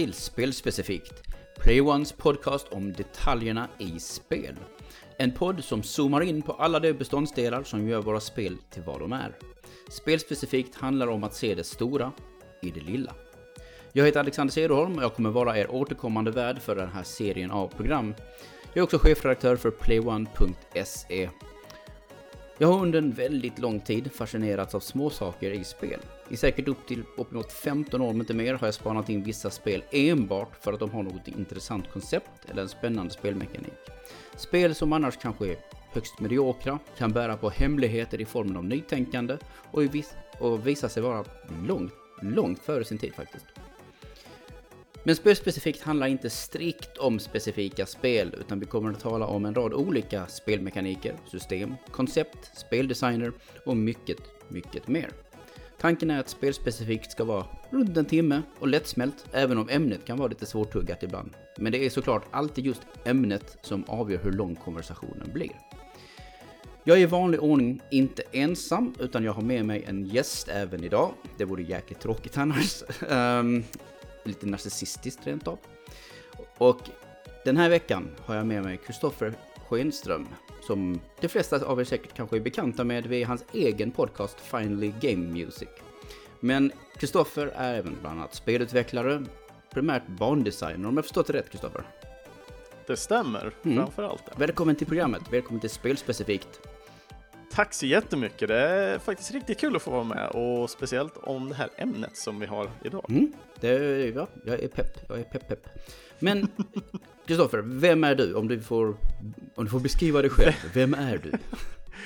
Till Spelspecifikt, Playones podcast om detaljerna i spel. En podd som zoomar in på alla de beståndsdelar som gör våra spel till vad de är. Spelspecifikt handlar om att se det stora i det lilla. Jag heter Alexander Cederholm och jag kommer vara er återkommande värd för den här serien av program. Jag är också chefredaktör för Playone.se jag har under en väldigt lång tid fascinerats av småsaker i spel. I säkert upp till uppemot 15 år, om inte mer, har jag spanat in vissa spel enbart för att de har något intressant koncept eller en spännande spelmekanik. Spel som annars kanske är högst mediokra, kan bära på hemligheter i formen av nytänkande och, vis och visa sig vara långt, långt före sin tid faktiskt. Men spelspecifikt handlar inte strikt om specifika spel, utan vi kommer att tala om en rad olika spelmekaniker, system, koncept, speldesigner och mycket, mycket mer. Tanken är att spelspecifikt ska vara runt en timme och lättsmält, även om ämnet kan vara lite svårtuggat ibland. Men det är såklart alltid just ämnet som avgör hur lång konversationen blir. Jag är i vanlig ordning inte ensam, utan jag har med mig en gäst även idag. Det vore jäkligt tråkigt annars. Ehm, Lite narcissistiskt rent av. Och den här veckan har jag med mig Kristoffer Schenström, som de flesta av er säkert kanske är bekanta med vid hans egen podcast Finally Game Music. Men Kristoffer är även bland annat spelutvecklare, primärt bandesigner om jag förstått det rätt Kristoffer? Det stämmer, mm. framförallt. Välkommen till programmet, välkommen till Spelspecifikt. Tack så jättemycket. Det är faktiskt riktigt kul att få vara med och speciellt om det här ämnet som vi har idag. Mm, det, ja, jag är pepp. Jag är pepp, pepp. Men Kristoffer, vem är du? Om du får, om du får beskriva dig själv, vem är du?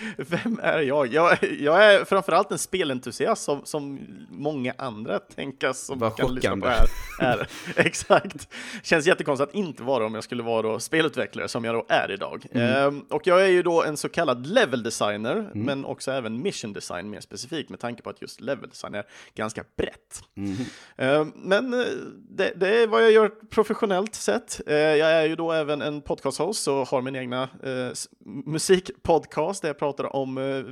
Vem är jag? jag? Jag är framförallt en spelentusiast som, som många andra tänkas som Vad kan lyssna på här. Är. Exakt. Känns jättekonstigt att inte vara om jag skulle vara då spelutvecklare som jag då är idag. Mm. Ehm, och jag är ju då en så kallad level designer, mm. men också även mission design mer specifikt med tanke på att just level design är ganska brett. Mm. Ehm, men eh, det, det, är vad jag gör professionellt sett. Ehm, jag är ju då även en podcast-host och har min egna eh, musikpodcast där jag pratar om eh,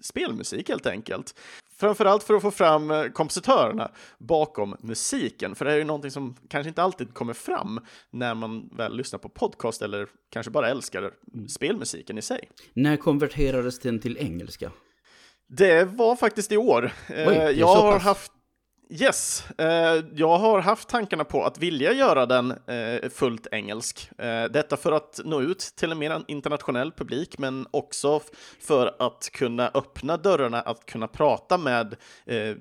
spelmusik helt enkelt. Framförallt för att få fram eh, kompositörerna bakom musiken, för det är ju någonting som kanske inte alltid kommer fram när man väl lyssnar på podcast eller kanske bara älskar mm. spelmusiken i sig. När konverterades den till engelska? Det var faktiskt i år. Oj, eh, jag har haft Yes, eh, jag har haft tankarna på att vilja göra den eh, fullt engelsk. Eh, detta för att nå ut till en mer internationell publik, men också för att kunna öppna dörrarna att kunna prata med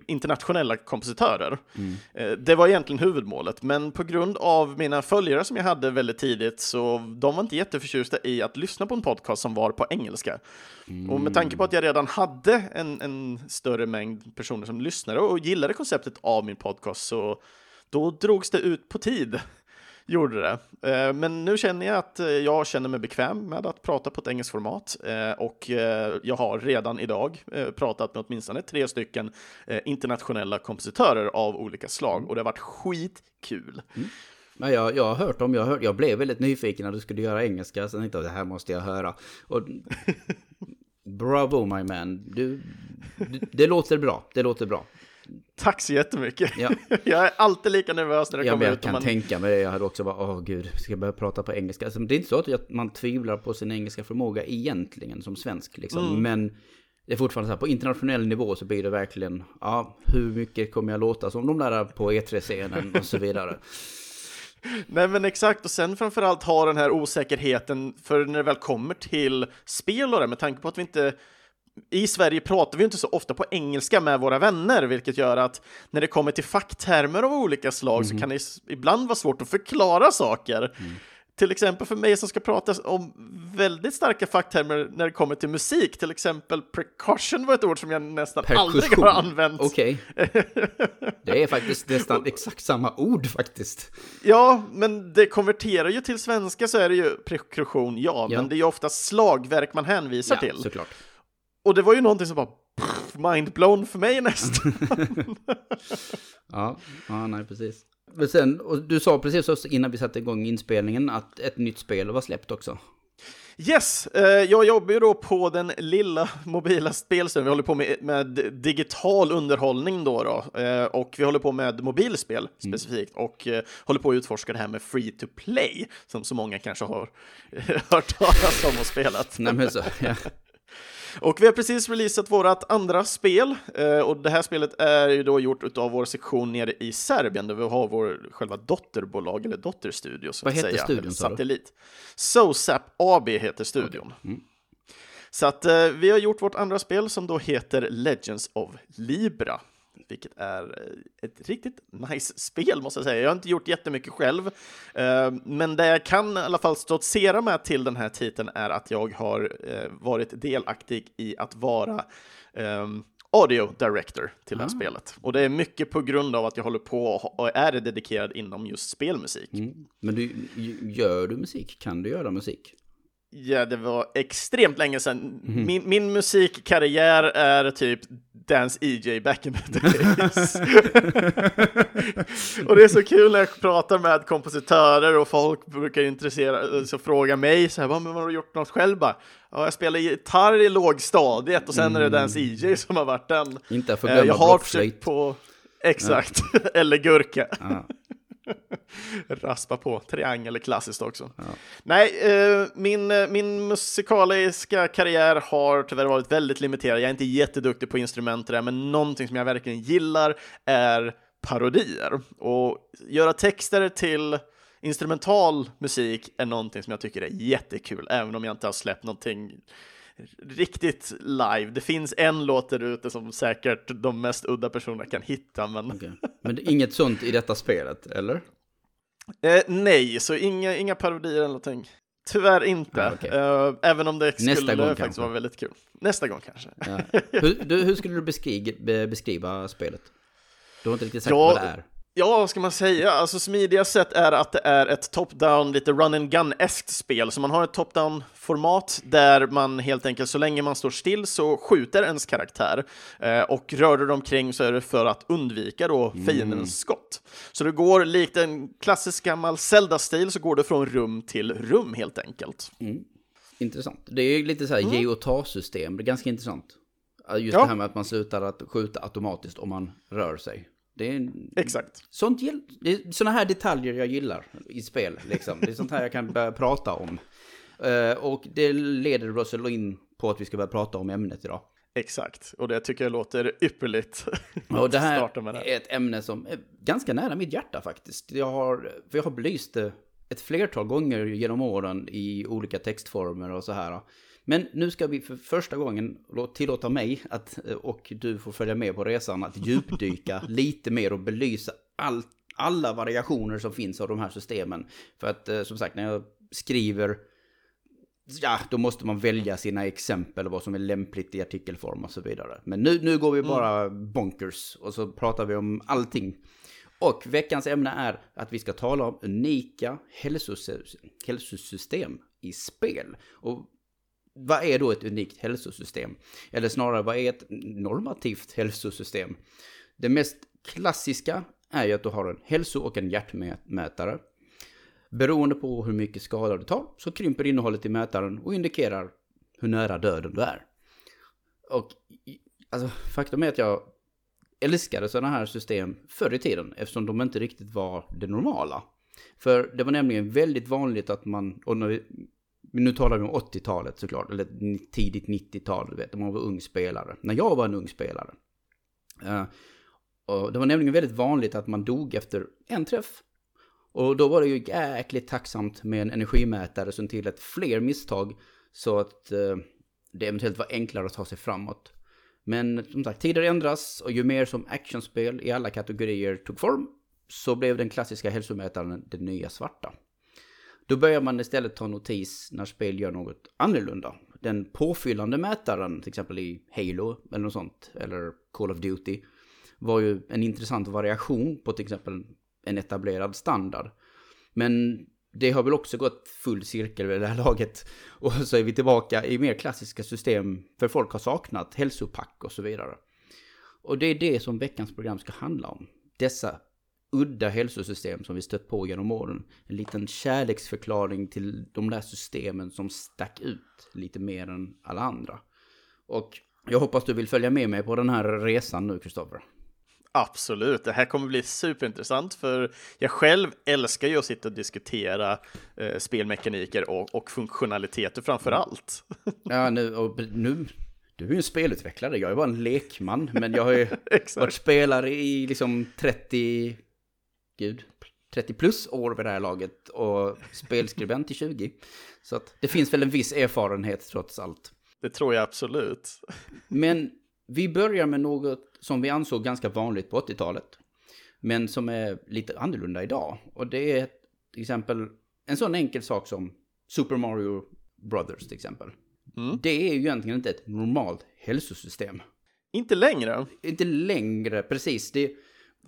internationella kompositörer. Mm. Det var egentligen huvudmålet, men på grund av mina följare som jag hade väldigt tidigt, så de var inte jätteförtjusta i att lyssna på en podcast som var på engelska. Mm. Och med tanke på att jag redan hade en, en större mängd personer som lyssnade och gillade konceptet av min podcast så då drogs det ut på tid. Gjorde det. Eh, men nu känner jag att eh, jag känner mig bekväm med att prata på ett engelskt format eh, och jag har redan idag pratat med åtminstone tre stycken internationella kompositörer av olika slag och det har varit skitkul. Mm. Men jag, jag har hört om, jag, hört, jag blev väldigt nyfiken när du skulle göra engelska, jag tänkte att det här måste jag höra. Och, bravo my man, du, du, det låter bra, det låter bra. Tack så jättemycket. Ja. jag är alltid lika nervös när det ja, kommer jag ut. Jag kan man... tänka mig det. Jag hade också bara, åh gud, ska jag börja prata på engelska? Alltså, det är inte så att man tvivlar på sin engelska förmåga egentligen som svensk. Liksom. Mm. Men det är fortfarande så här, på internationell nivå så blir det verkligen, ja, hur mycket kommer jag låta som de där på E3-scenen och så vidare. Nej men exakt, och sen framförallt ha den här osäkerheten för när det väl kommer till spel och det, med tanke på att vi inte i Sverige pratar vi inte så ofta på engelska med våra vänner, vilket gör att när det kommer till facktermer av olika slag mm. så mhm. kan det ibland vara svårt att förklara saker. Mm. Till exempel för mig som ska prata om väldigt starka facktermer när det kommer till musik, till exempel precaution var ett ord som jag nästan Perkussion. aldrig har använt. Okej. Okay. Det är faktiskt nästan exakt samma ord faktiskt. Ja, men det konverterar ju till svenska så är det ju precaution, ja, ja. men det är ju ofta slagverk man hänvisar ja, till. såklart. Och det var ju någonting som bara mindblown för mig nästan. ja, ja, nej precis. Men sen, och du sa precis innan vi satte igång inspelningen att ett nytt spel var släppt också. Yes, eh, jag jobbar ju då på den lilla mobila spelstudion. Vi håller på med, med digital underhållning då, då eh, och vi håller på med mobilspel mm. specifikt och eh, håller på att utforska det här med free to play som så många kanske har hört talas om och spelat. Nej, så, ja. Och vi har precis releasat vårt andra spel eh, och det här spelet är ju då gjort av vår sektion nere i Serbien där vi har vår själva dotterbolag eller dotterstudio så Vad att heter säga. studion? Satellit. SoSap AB heter studion. Okay. Mm. Så att eh, vi har gjort vårt andra spel som då heter Legends of Libra vilket är eh, ett riktigt nice spel måste jag säga. Jag har inte gjort jättemycket själv, eh, men det jag kan i alla fall stoltsera med till den här titeln är att jag har eh, varit delaktig i att vara audio director till det här ah. spelet. Och det är mycket på grund av att jag håller på och är dedikerad inom just spelmusik. Mm. Men du, gör du musik? Kan du göra musik? Ja, det var extremt länge sedan. Mm. Min, min musikkarriär är typ Dance EJ back in the days. och det är så kul när jag pratar med kompositörer och folk brukar intressera så fråga mig så här, men har du gjort något själv? Bara, ja, jag spelar gitarr i lågstadiet och sen mm. är det Dance EJ som har varit den. Inte för glömma Jag har försökt på, exakt, ja. eller gurka. Ja. Raspa på. Triangel är klassiskt också. Ja. Nej, eh, min, eh, min musikaliska karriär har tyvärr varit väldigt limiterad. Jag är inte jätteduktig på instrument där, men någonting som jag verkligen gillar är parodier. Och göra texter till instrumental musik är någonting som jag tycker är jättekul, även om jag inte har släppt någonting riktigt live. Det finns en låt där ute som säkert de mest udda personerna kan hitta. Men, okay. men inget sånt i detta spelet, eller? Eh, nej, så inga, inga parodier eller någonting. Tyvärr inte, ah, okay. uh, även om det Nästa skulle faktiskt vara väldigt kul. Nästa gång kanske. Ja. Hur, du, hur, skulle du beskriva, beskriva spelet? Du har inte riktigt sagt ja, vad det är. Ja, vad ska man säga? Alltså smidiga sätt är att det är ett top-down, lite run and gun-eskt spel. Så man har ett top-down-format där man helt enkelt, så länge man står still så skjuter ens karaktär. Eh, och rör du omkring så är det för att undvika då fiendens mm. skott. Så det går likt en klassisk gammal Zelda-stil så går det från rum till rum helt enkelt. Mm. Intressant. Det är lite så här mm. ge och ta-system, det är ganska intressant. Just ja. det här med att man slutar att skjuta automatiskt om man rör sig. Det är Exakt. Sånt, det såna här detaljer jag gillar i spel. Liksom. Det är sånt här jag kan börja prata om. Uh, och det leder Russell in på att vi ska börja prata om ämnet idag. Exakt, och det tycker jag låter ypperligt. Och det här är ett ämne som är ganska nära mitt hjärta faktiskt. Jag har, för jag har belyst det ett flertal gånger genom åren i olika textformer och så här. Men nu ska vi för första gången tillåta mig att, eh, och du får följa med på resan, att djupdyka lite mer och belysa all, alla variationer som finns av de här systemen. För att eh, som sagt, när jag skriver, ja, då måste man välja sina exempel, vad som är lämpligt i artikelform och så vidare. Men nu, nu går vi mm. bara bonkers och så pratar vi om allting. Och veckans ämne är att vi ska tala om unika hälsosystem i spel. Och vad är då ett unikt hälsosystem? Eller snarare, vad är ett normativt hälsosystem? Det mest klassiska är ju att du har en hälso och en hjärtmätare. Beroende på hur mycket skada du tar så krymper innehållet i mätaren och indikerar hur nära döden du är. Och alltså, faktum är att jag älskade sådana här system förr i tiden eftersom de inte riktigt var det normala. För det var nämligen väldigt vanligt att man, och när vi, men nu talar vi om 80-talet såklart, eller tidigt 90-tal, du vet, när man var ung spelare. När jag var en ung spelare. Uh, och det var nämligen väldigt vanligt att man dog efter en träff. Och då var det ju jäkligt tacksamt med en energimätare som tillät fler misstag så att uh, det eventuellt var enklare att ta sig framåt. Men som sagt, tider ändras och ju mer som actionspel i alla kategorier tog form så blev den klassiska hälsomätaren den nya svarta. Då börjar man istället ta notis när spel gör något annorlunda. Den påfyllande mätaren, till exempel i Halo eller något sånt, eller Call of Duty, var ju en intressant variation på till exempel en etablerad standard. Men det har väl också gått full cirkel vid det här laget. Och så är vi tillbaka i mer klassiska system, för folk har saknat hälsopack och så vidare. Och det är det som veckans program ska handla om. Dessa udda hälsosystem som vi stött på genom åren. En liten kärleksförklaring till de där systemen som stack ut lite mer än alla andra. Och jag hoppas du vill följa med mig på den här resan nu, Kristoffer. Absolut, det här kommer bli superintressant för jag själv älskar ju att sitta och diskutera eh, spelmekaniker och, och funktionaliteter framför allt. ja, nu, och nu, du är ju en spelutvecklare, jag är bara en lekman, men jag har ju varit spelare i liksom 30, gud, 30 plus år vid det här laget och spelskribent i 20. Så att det finns väl en viss erfarenhet trots allt. Det tror jag absolut. Men vi börjar med något som vi ansåg ganska vanligt på 80-talet. Men som är lite annorlunda idag. Och det är till exempel en sån enkel sak som Super Mario Brothers till exempel. Mm. Det är ju egentligen inte ett normalt hälsosystem. Inte längre? Inte längre, precis. Det,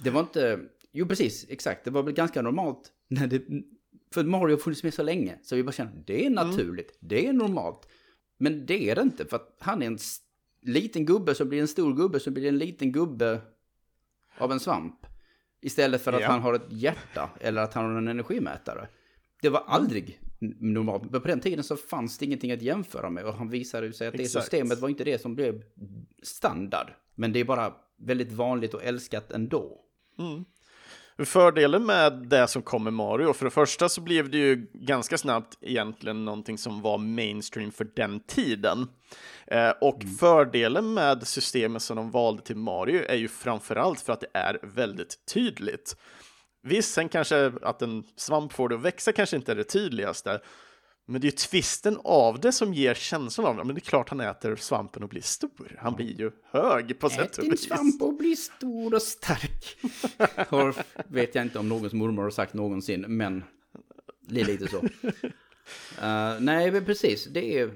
det var inte... Jo, precis, exakt. Det var väl ganska normalt när det... För Mario har funnits med så länge. Så vi bara känner, det är mm. naturligt, mm. det är normalt. Men det är det inte, för att han är en liten gubbe så blir en stor gubbe så blir en liten gubbe av en svamp. Istället för att ja. han har ett hjärta eller att han har en energimätare. Det var aldrig normalt. Men på den tiden så fanns det ingenting att jämföra med. Och han visade sig att det Exakt. systemet var inte det som blev standard. Men det är bara väldigt vanligt och älskat ändå. Mm. Fördelen med det som kom med Mario, för det första så blev det ju ganska snabbt egentligen någonting som var mainstream för den tiden. Eh, och mm. fördelen med systemet som de valde till Mario är ju framförallt för att det är väldigt tydligt. Visst, sen kanske att en svamp får det att växa kanske inte är det tydligaste, men det är ju twisten av det som ger känslan av det. Men det är klart han äter svampen och blir stor. Han blir ju hög på sätt och vis. Ät din svamp och bli stor och stark. Har, vet jag inte om någons mormor har sagt någonsin, men det är lite så. Uh, nej, men precis. Det är,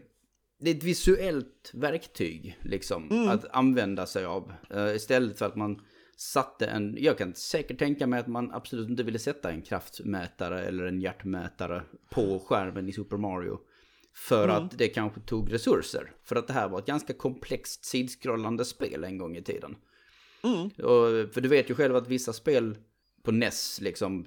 det är ett visuellt verktyg, liksom, mm. att använda sig av. Uh, istället för att man satte en, jag kan säkert tänka mig att man absolut inte ville sätta en kraftmätare eller en hjärtmätare på skärmen i Super Mario. För mm. att det kanske tog resurser. För att det här var ett ganska komplext sidskrollande spel en gång i tiden. Mm. Och, för du vet ju själv att vissa spel på NES liksom,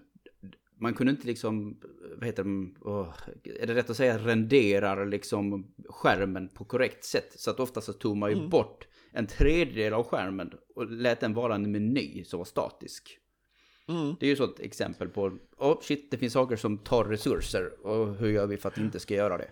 man kunde inte liksom, vad heter det, oh, är det rätt att säga renderar liksom skärmen på korrekt sätt. Så att ofta så tog man ju mm. bort en tredjedel av skärmen och lät den vara en meny som var statisk. Mm. Det är ju så ett exempel på, oh shit, det finns saker som tar resurser och hur gör vi för att inte ska göra det?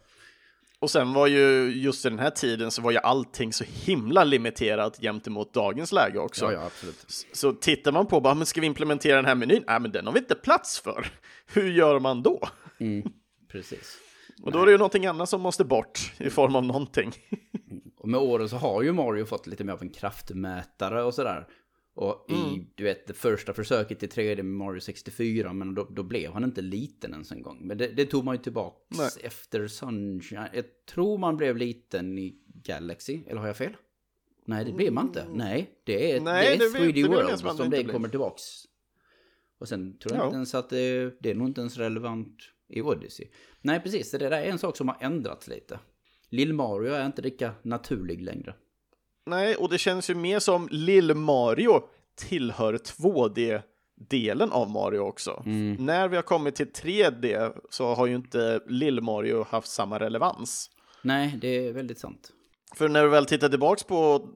Och sen var ju just i den här tiden så var ju allting så himla limiterat gentemot dagens läge också. Ja, ja, absolut. Så tittar man på, bara, men ska vi implementera den här menyn? Nej, men den har vi inte plats för. Hur gör man då? Mm, precis. Och då är det ju någonting annat som måste bort i form av någonting. Och med åren så har ju Mario fått lite mer av en kraftmätare och sådär. Och i, mm. du vet, det första försöket i 3D med Mario 64, men då, då blev han inte liten ens en gång. Men det, det tog man ju tillbaka efter Sunshine. Jag tror man blev liten i Galaxy, eller har jag fel? Nej, det blev man inte. Mm. Nej, det är, Nej, det är 3D World som det kommer tillbaks. Och sen tror jag ja. inte ens att det, det är nog inte ens relevant i Odyssey. Nej, precis. Det där är en sak som har ändrats lite. Lill-Mario är inte lika naturlig längre. Nej, och det känns ju mer som Lill-Mario tillhör 2D-delen av Mario också. Mm. När vi har kommit till 3D så har ju inte Lill-Mario haft samma relevans. Nej, det är väldigt sant. För när du väl tittar tillbaks på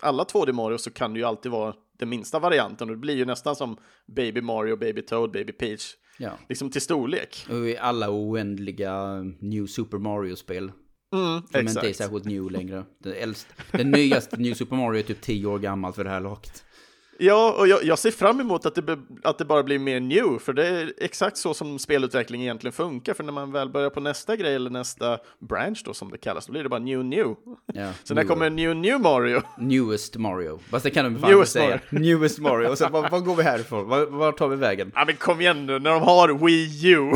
alla 2D Mario så kan det ju alltid vara den minsta varianten och det blir ju nästan som Baby Mario, Baby Toad, Baby Peach. Ja. Liksom till storlek. Och i alla oändliga New Super Mario-spel Mm, som exakt. inte är särskilt new längre. Den, äldst, den nyaste New Super Mario är typ 10 år gammal för det här laget. Ja, och jag, jag, ser fram emot att det, att det bara blir mer new, för det är exakt så som spelutveckling egentligen funkar. För när man väl börjar på nästa grej eller nästa branch då som det kallas, då blir det bara new new. Ja, så när kommer new new Mario? Newest Mario. Fast det kan de fan inte säga. Mario. Newest Mario. Och så, vad, vad går vi härifrån? Var, var tar vi vägen? Ja men kom igen nu, när de har Wii U.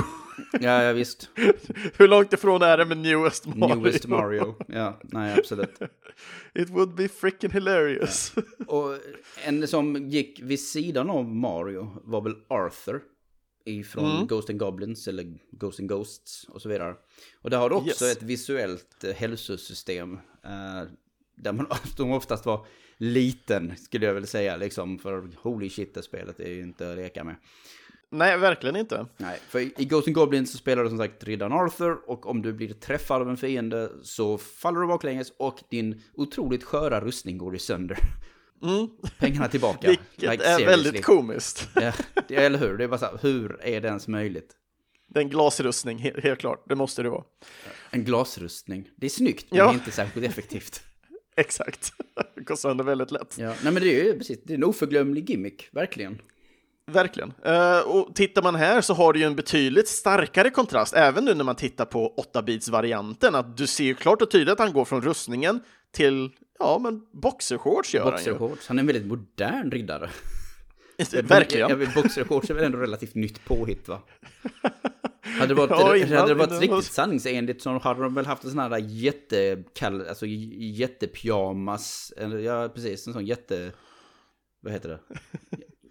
Ja, ja visst. Hur långt ifrån är det med Newest Mario? Newest Mario, ja, nej absolut. It would be freaking hilarious. Ja. Och en som gick vid sidan av Mario var väl Arthur. Ifrån mm. Ghost and Goblins eller Ghost and Ghosts och så vidare. Och där har du också yes. ett visuellt eh, hälsosystem. Uh, där man oftast var liten, skulle jag väl säga, liksom. För holy shit, det spelet är ju inte att leka med. Nej, verkligen inte. Nej, för i Ghost and Goblins så spelar du som sagt riddaren Arthur och om du blir träffad av en fiende så faller du baklänges och din otroligt sköra rustning går i sönder. Mm. Pengarna tillbaka. Vilket like, är seriously. väldigt komiskt. ja, eller hur? Det är bara så här, hur är det ens möjligt? Det är en glasrustning, helt, helt klart. Det måste det vara. En glasrustning. Det är snyggt, men ja. inte särskilt effektivt. Exakt. Det går sönder väldigt lätt. Ja, nej men det är ju precis, det är en oförglömlig gimmick, verkligen. Verkligen. Uh, och tittar man här så har du ju en betydligt starkare kontrast, även nu när man tittar på 8-bits-varianten, att du ser ju klart och tydligt att han går från rustningen till, ja men boxershorts gör boxer han ju. Han är en väldigt modern riddare. Verkligen. Jag, jag, boxershorts är väl ändå relativt nytt påhitt va? Hade det varit, ja, innan, hade det varit riktigt sanningsenligt så hade de väl haft en sån här jättekall, alltså jättepyjamas, eller ja precis, en sån jätte, vad heter det?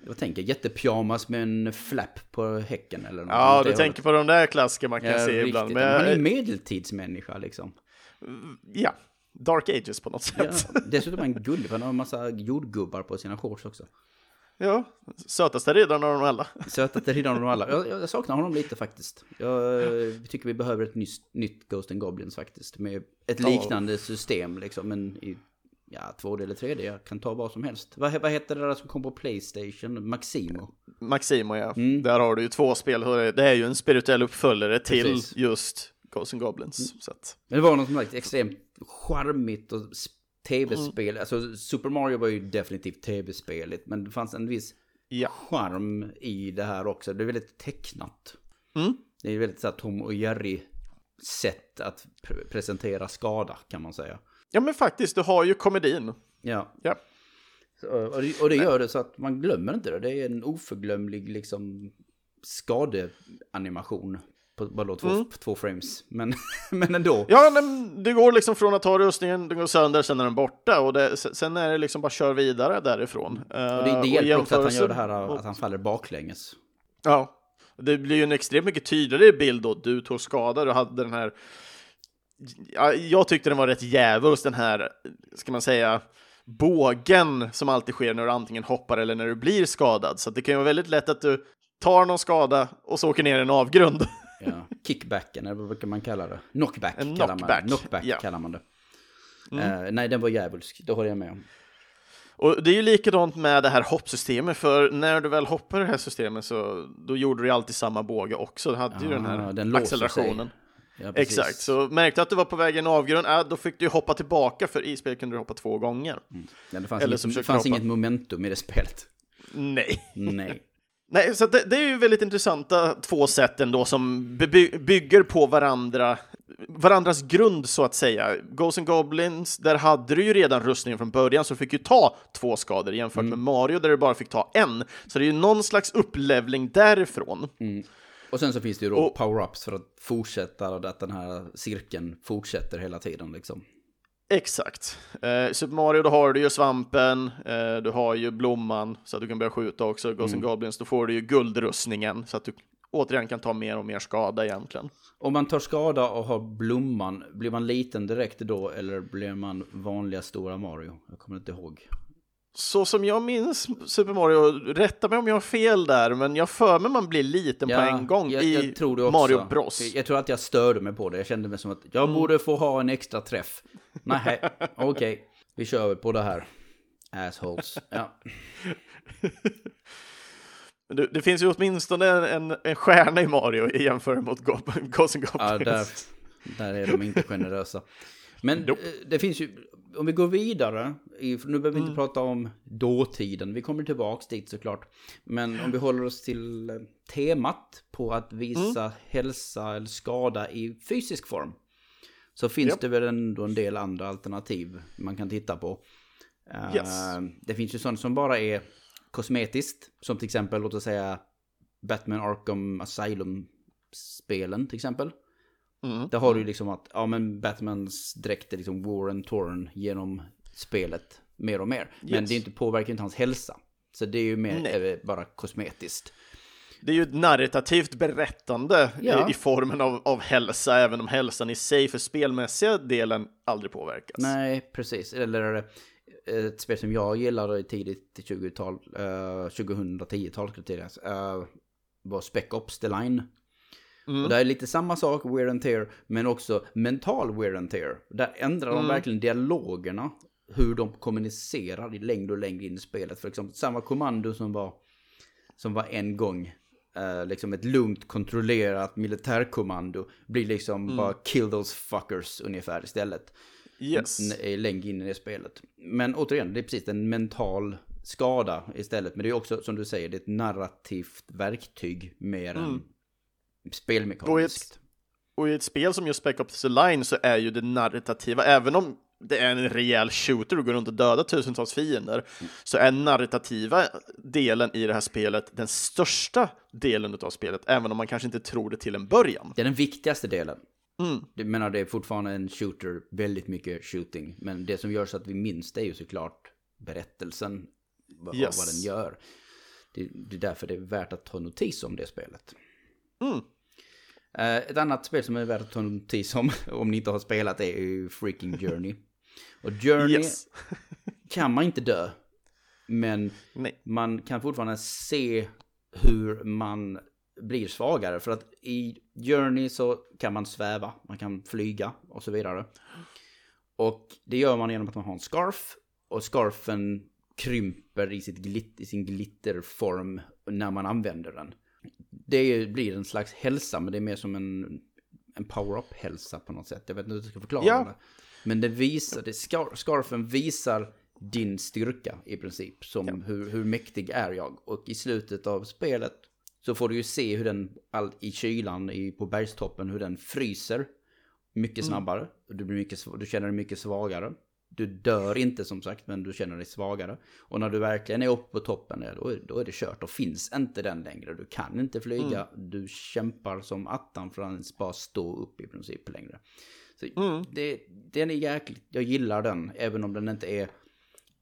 Jag tänker jättepyjamas med en flapp på häcken eller något. Ja, du tänker på de där klassiker man kan ja, se riktigt. ibland. Men... Han är medeltidsmänniska liksom. Ja, Dark Ages på något sätt. Ja, dessutom är han gullig, för han har en massa jordgubbar på sina shorts också. Ja, sötaste riddaren av dem alla. Sötaste riddaren av dem alla. Jag, jag, saknar honom lite faktiskt. Jag tycker vi behöver ett nytt, nytt Ghost and Goblins faktiskt. Med ett liknande system liksom, men i ja, 2D eller 3D. Jag kan ta vad som helst. Vad, vad heter det där som kom på Playstation? Maximo? Maximo, ja. Mm. Där har du ju två spel. Det är ju en spirituell uppföljare till just Ghost and Goblins. Mm. Så att... Det var något som var extremt charmigt och tv-spel. Mm. Alltså Super Mario var ju definitivt tv-speligt. Men det fanns en viss ja. charm i det här också. Det är väldigt tecknat. Mm. Det är väldigt så här Tom och Jerry sätt att pre presentera skada kan man säga. Ja men faktiskt, du har ju komedin. Ja. ja. Och, det, och det gör det så att man glömmer inte det. Det är en oförglömlig liksom skadeanimation på bara två, mm. två frames. Men, men ändå. Ja, men det går liksom från att ta rustningen, den går sönder, sen är den borta. Och det, sen är det liksom bara kör vidare därifrån. Och det, det hjälper också att han gör det här, att han faller baklänges. Ja, det blir ju en extremt mycket tydligare bild då. Du tog skada, du hade den här... jag tyckte den var rätt djävulskt, den här, ska man säga, bågen som alltid sker när du antingen hoppar eller när du blir skadad. Så det kan ju vara väldigt lätt att du tar någon skada och så åker ner i en avgrund. Ja. Kickbacken, eller vad brukar man kalla det? Knockback, en kallar, knockback. Man. knockback ja. kallar man det. Mm. Uh, nej, den var djävulsk, det håller jag med om. Och det är ju likadant med det här hoppsystemet, för när du väl hoppar i det här systemet så då gjorde du alltid samma båge också. Du hade ah, ju den här den accelerationen. Ja, Exakt, så märkte att du var på väg i en avgrund, äh, då fick du hoppa tillbaka, för i spelet kunde du hoppa två gånger. Mm. Ja, det fanns, Eller inget, det fanns inget momentum i det spelet. Nej. Nej. Nej, så det, det, är ju väldigt intressanta två sätt ändå som by bygger på varandra, varandras grund så att säga. Ghosts and Goblins, där hade du ju redan rustningen från början så du fick ju ta två skador jämfört mm. med Mario där du bara fick ta en. Så det är ju någon slags upplevling därifrån. Mm. Och sen så finns det ju då power-ups för att fortsätta, att den här cirkeln fortsätter hela tiden liksom. Exakt. Eh, Super Mario, då har du ju svampen, eh, du har ju blomman så att du kan börja skjuta också. Ghosts mm. Goblins, då får du ju guldrustningen så att du återigen kan ta mer och mer skada egentligen. Om man tar skada och har blomman, blir man liten direkt då eller blir man vanliga stora Mario? Jag kommer inte ihåg så som jag minns Super Mario, rätta mig om jag har fel där, men jag för mig man blir liten ja, på en gång jag, i jag Mario Bros. Jag, jag, tror att jag störde mig på det. Jag kände mig som att jag mm. borde få ha en extra träff. Nej, okej, okay. vi kör på det här. Assholes. Ja. Det, det, finns ju åtminstone en, en stjärna i Mario i jämförelse mot Ghosts and Goblins. Ja, där, där är de inte generösa. Men nope. Eh, det finns ju, om vi går vidare, nu behöver vi inte mm. prata om dåtiden, vi kommer tillbaks dit såklart. Men om vi håller oss till eh, temat på att visa mm. hälsa eller skada i fysisk form. Så finns yep. det väl ändå en del andra alternativ man kan titta på. Eh, yes. det finns ju sånt som bara är kosmetiskt, som till exempel, låt oss säga Batman Arkham Asylum-spelen till exempel. Mm. Där har du ju liksom att, ja men Batmans dräkt är liksom war and torn genom spelet mer och mer. Men yes. det inte, påverkar inte hans hälsa. Så det är ju mer Nej. bara kosmetiskt. det är ju ett narrativt berättande ja. i, i, formen av, av hälsa, även om hälsan i sig för spelmässiga delen aldrig påverkas. Nej, precis. Eller eh, ett spel som jag gillade tidigt 20-tal, uh, 2010-tal uh, var Spec Ops The Line. Mm. Och det är lite samma sak, wear and tear, men också mental wear and tear. Där ändrar mm. de verkligen dialogerna, hur de kommunicerar i längre och längre in i spelet. För exempel samma kommando som var, som var en gång, eh, liksom ett lugnt kontrollerat militärkommando, blir liksom mm. bara kill those fuckers ungefär istället. Yes. Längre in i det spelet. Men återigen, det är precis en mental skada istället. Men det är också, som du säger, det är ett narrativt verktyg mer mm. än spelmekaniskt. Och, och i ett spel som just Spec Ops The Line så är ju det narrativa, även om det är en rejäl shooter och går runt och dödar tusentals fiender, mm. så är narrativa delen i det här spelet den största delen av spelet, även om man kanske inte tror det till en början. Det är den viktigaste delen. Mm. Jag menar, det är fortfarande en shooter, väldigt mycket shooting, men det som gör så att vi minns det är ju såklart berättelsen, vad, yes. vad den gör. Det, det, är därför det är värt att ta notis om det spelet. Mm. Uh, ett annat spel som är värt att ta notis om, om ni inte har spelat, är ju Freaking Journey. Och Journey yes. kan man inte dö. Men Nej. man kan fortfarande se hur man blir svagare. För att i Journey så kan man sväva, man kan flyga och så vidare. Och det gör man genom att man har en scarf. Och scarfen krymper i, sitt glitt, i sin glitterform när man använder den. Det blir en slags hälsa, men det är mer som en, en power-up-hälsa på något sätt. Jag vet inte hur jag ska förklara ja. det. Men det visar, det, scar scarfen visar din styrka i princip. Som ja. hur, hur mäktig är jag? Och i slutet av spelet så får du ju se hur den all, i kylan i, på bergstoppen, hur den fryser mycket mm. snabbare. Mm. Du, blir mycket, du känner dig mycket svagare. Du dör inte som sagt, men du känner dig svagare. Och när du verkligen är uppe på toppen, då är, då är det kört. Då finns inte den längre. Du kan inte flyga. Mm. Du kämpar som attan för att ens bara stå upp i princip längre. Så mm. det, den är jäkligt, jag gillar den, även om den inte är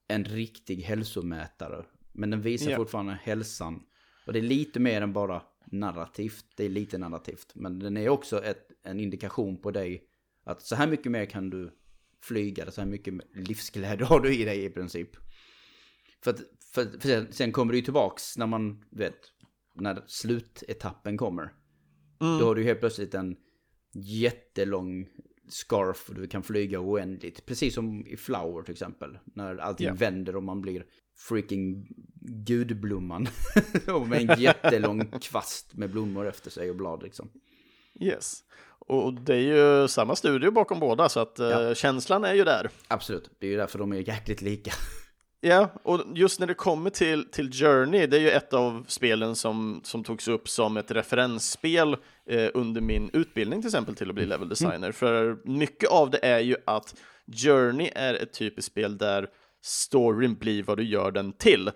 en riktig hälsomätare. Men den visar yeah. fortfarande hälsan. Och det är lite mer än bara narrativt. Det är lite narrativt. Men den är också ett, en indikation på dig. Att så här mycket mer kan du flyga. Så här mycket livsglädje har du i dig i princip. För, att, för, för sen, sen, kommer det ju tillbaks när man, vet, när slutetappen kommer. Mm. Då har du helt plötsligt en jättelång scarf och du kan flyga oändligt. Precis som i Flower till exempel. När allting yeah. vänder och man blir freaking gudblomman. med en jättelång kvast med blommor efter sig och blad liksom. Yes. Och det är ju samma studio bakom båda, så att eh, ja. känslan är ju där. Absolut, det är ju därför de är jäkligt lika. Ja, och just när det kommer till, till Journey, det är ju ett av spelen som, som togs upp som ett referensspel eh, under min utbildning till exempel till att bli mm. level designer. Mm. För mycket av det är ju att Journey är ett typiskt spel där storyn blir vad du gör den till.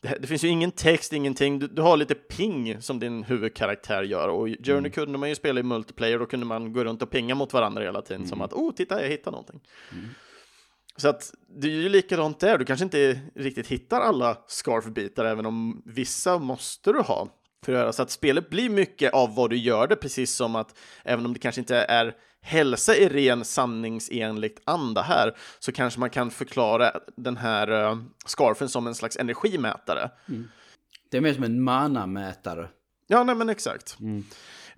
Det, det finns ju ingen text, ingenting. Du, du, har lite ping som din huvudkaraktär gör och Journey mm. kunde man ju spela i multiplayer, då kunde man gå runt och pinga mot varandra hela tiden mm. som att oh, titta, jag hittar någonting. Mm. Så att det är ju likadant där, du kanske inte riktigt hittar alla scarfbitar, även om vissa måste du ha för att göra. Så att spelet blir mycket av vad du gör det, precis som att även om det kanske inte är hälsa i ren sanningsenligt anda här, så kanske man kan förklara den här uh, scarfen som en slags energimätare. Mm. Det är mer som en mana-mätare. Ja, nej men exakt. Mm.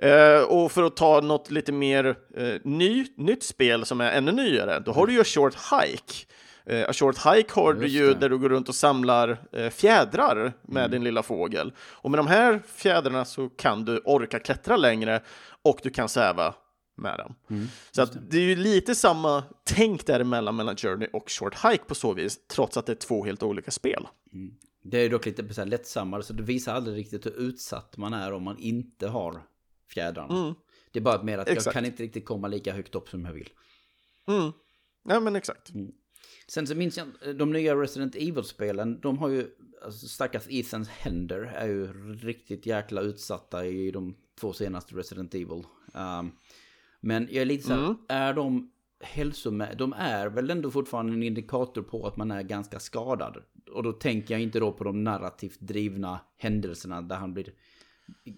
Uh, och för att ta något lite mer uh, ny, nytt spel som är ännu nyare, då har du ju Short Hike. Uh, A Short Hike har du ju där du går runt och samlar uh, fjädrar med mm. din lilla fågel. Och med de här fjädrarna så kan du orka klättra längre och du kan säva med den. Mm, så att det är ju lite samma tänk däremellan mellan Journey och Short Hike på så vis, trots att det är två helt olika spel. Mm. Det är dock lite så lättsammare, så det visar aldrig riktigt hur utsatt man är om man inte har fjädrarna. Mm. Det är bara mer att exakt. jag kan inte riktigt komma lika högt upp som jag vill. Mm. Ja, men exakt. Mm. Sen så minns jag, de nya Resident Evil-spelen, de har ju, alltså stackars Ethans händer är ju riktigt jäkla utsatta i de två senaste Resident Evil. Um, men jag är lite så här, mm. är de hälsomässiga? De är väl ändå fortfarande en indikator på att man är ganska skadad. Och då tänker jag inte då på de narrativt drivna händelserna där han blir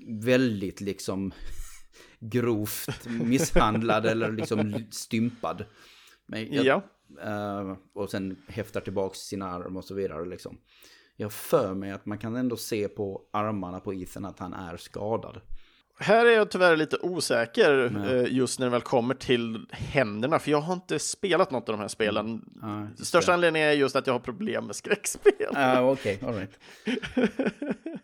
väldigt liksom grovt misshandlad eller liksom stympad. Men jag, ja. Uh, och sen häftar tillbaka sina arm och så vidare liksom. Jag för mig att man kan ändå se på armarna på Ethan att han är skadad. Här är jag tyvärr lite osäker mm. just när det väl kommer till händerna, för jag har inte spelat något av de här spelen. Mm. Ah, Största det. anledningen är just att jag har problem med skräckspel. Ah, Okej, okay. all right.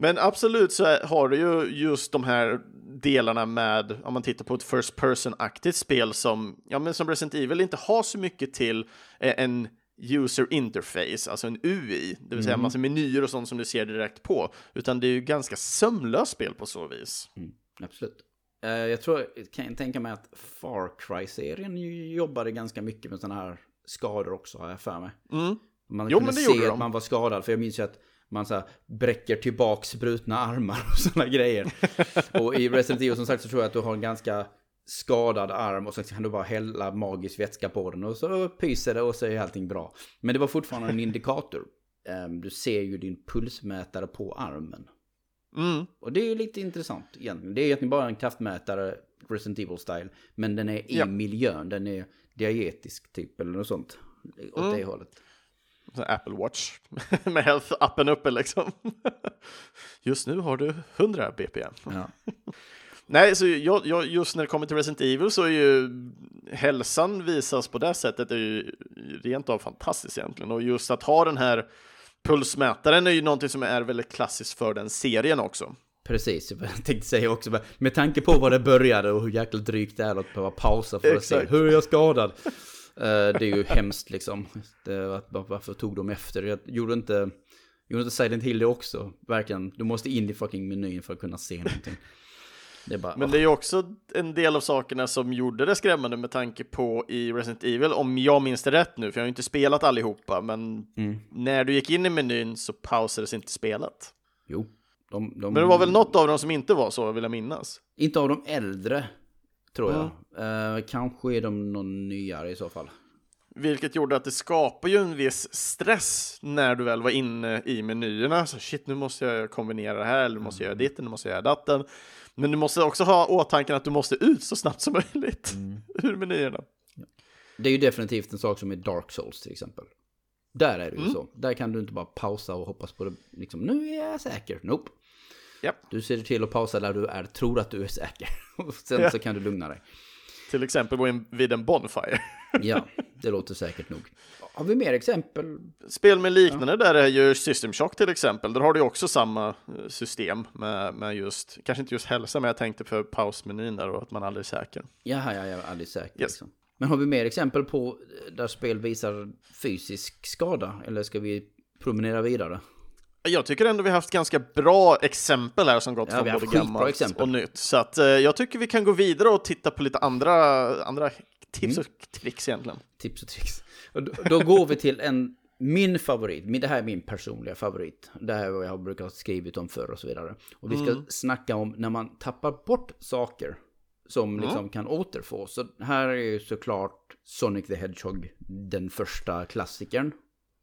Men absolut så har du ju just de här delarna med, om man tittar på ett first person-aktigt spel som, ja men som Resident Evil inte har så mycket till eh, en user interface, alltså en UI, det vill säga mm. massa menyer och sånt som du ser direkt på, utan det är ju ganska sömlöst spel på så vis. Mm, absolut. Uh, jag tror, kan jag tänka mig att Far Cry-serien jobbade ganska mycket med sådana här skador också, har jag för mig. Mm. Man jo, kunde se att man var skadad, för jag minns ju att man så här bräcker tillbaks brutna armar och sådana grejer. och i Resident Evil som sagt så tror jag att du har en ganska skadad arm och så kan du bara hälla magisk vätska på den och så pyser det och så är allting bra. Men det var fortfarande en indikator. Um, du ser ju din pulsmätare på armen. Mm. Och det är ju lite intressant egentligen. Det är egentligen bara en kraftmätare Resident Evil-style. Men den är i ja. miljön, den är diagetisk typ eller något sånt. Åt mm. det hållet. Apple Watch med health-appen uppe liksom. Just nu har du 100 BPM. Ja. Nej, så jag, jag, just när det kommer till Resident Evil så är ju hälsan visas på det sättet är ju rent av fantastiskt egentligen. Och just att ha den här pulsmätaren är ju någonting som är väldigt klassiskt för den serien också. Precis, jag tänkte säga också, med tanke på var det började och hur jäkla drygt det är att behöva pausa för att se hur är jag skadad. Eh, det är ju hemskt liksom. Det, varför tog de efter? Jag gjorde inte, gjorde inte Silent Hill det också? Verkligen, du måste in i fucking menyn för att kunna se någonting. Det bara, Men det är ju också en del av sakerna som gjorde det skrämmande med tanke på i Resident Evil, om jag minns det rätt nu, för jag har ju inte spelat allihopa, men mm. när du gick in i menyn så pausades inte spelet. Jo. De, de... Men det var väl något av dem som inte var så, vill jag minnas. Inte av de äldre, tror jag. Mm. Kanske är de någon nyare i så fall. Vilket gjorde att det skapar ju en viss stress när du väl var inne i menyerna. Så shit, nu måste jag kombinera det här, eller nu måste jag göra mm. ditten, nu måste jag göra datten. Men du måste också ha åtanke att du måste ut så snabbt som möjligt mm. ur menyerna. Det är ju definitivt en sak som i Dark Souls till exempel. Där är det ju mm. så. Där kan du inte bara pausa och hoppas på det. Liksom, nu är jag säker. Nope. Yep. Du ser till att pausa där du är, tror att du är säker. Och sen yeah. så kan du lugna dig. Till exempel vid en Bonfire. ja, det låter säkert nog. Har vi mer exempel? Spel med liknande ja. där är ju System Shock till exempel. Där har du också samma eh, system med, med just, kanske inte just hälsa, men jag tänkte för pausmenyn där och att man aldrig är säker. Jaha, ja, jag är aldrig säker. Yes. Liksom. Men har vi mer exempel på eh, där spel visar fysisk skada? Eller ska vi promenera vidare? Jag tycker ändå vi har haft ganska bra exempel här som gått ja, från både gammalt och nytt. Så att, eh, jag tycker vi kan gå vidare och titta på lite andra, andra tips mm. och tricks egentligen. Tips och tricks. Och då, då går vi till en, min favorit, det här är min personliga favorit. Det här är vad jag brukar ha skrivit om förr och så vidare. Och vi ska mm. snacka om när man tappar bort saker som mm. liksom kan återfå. Så här är ju såklart Sonic the Hedgehog den första klassikern,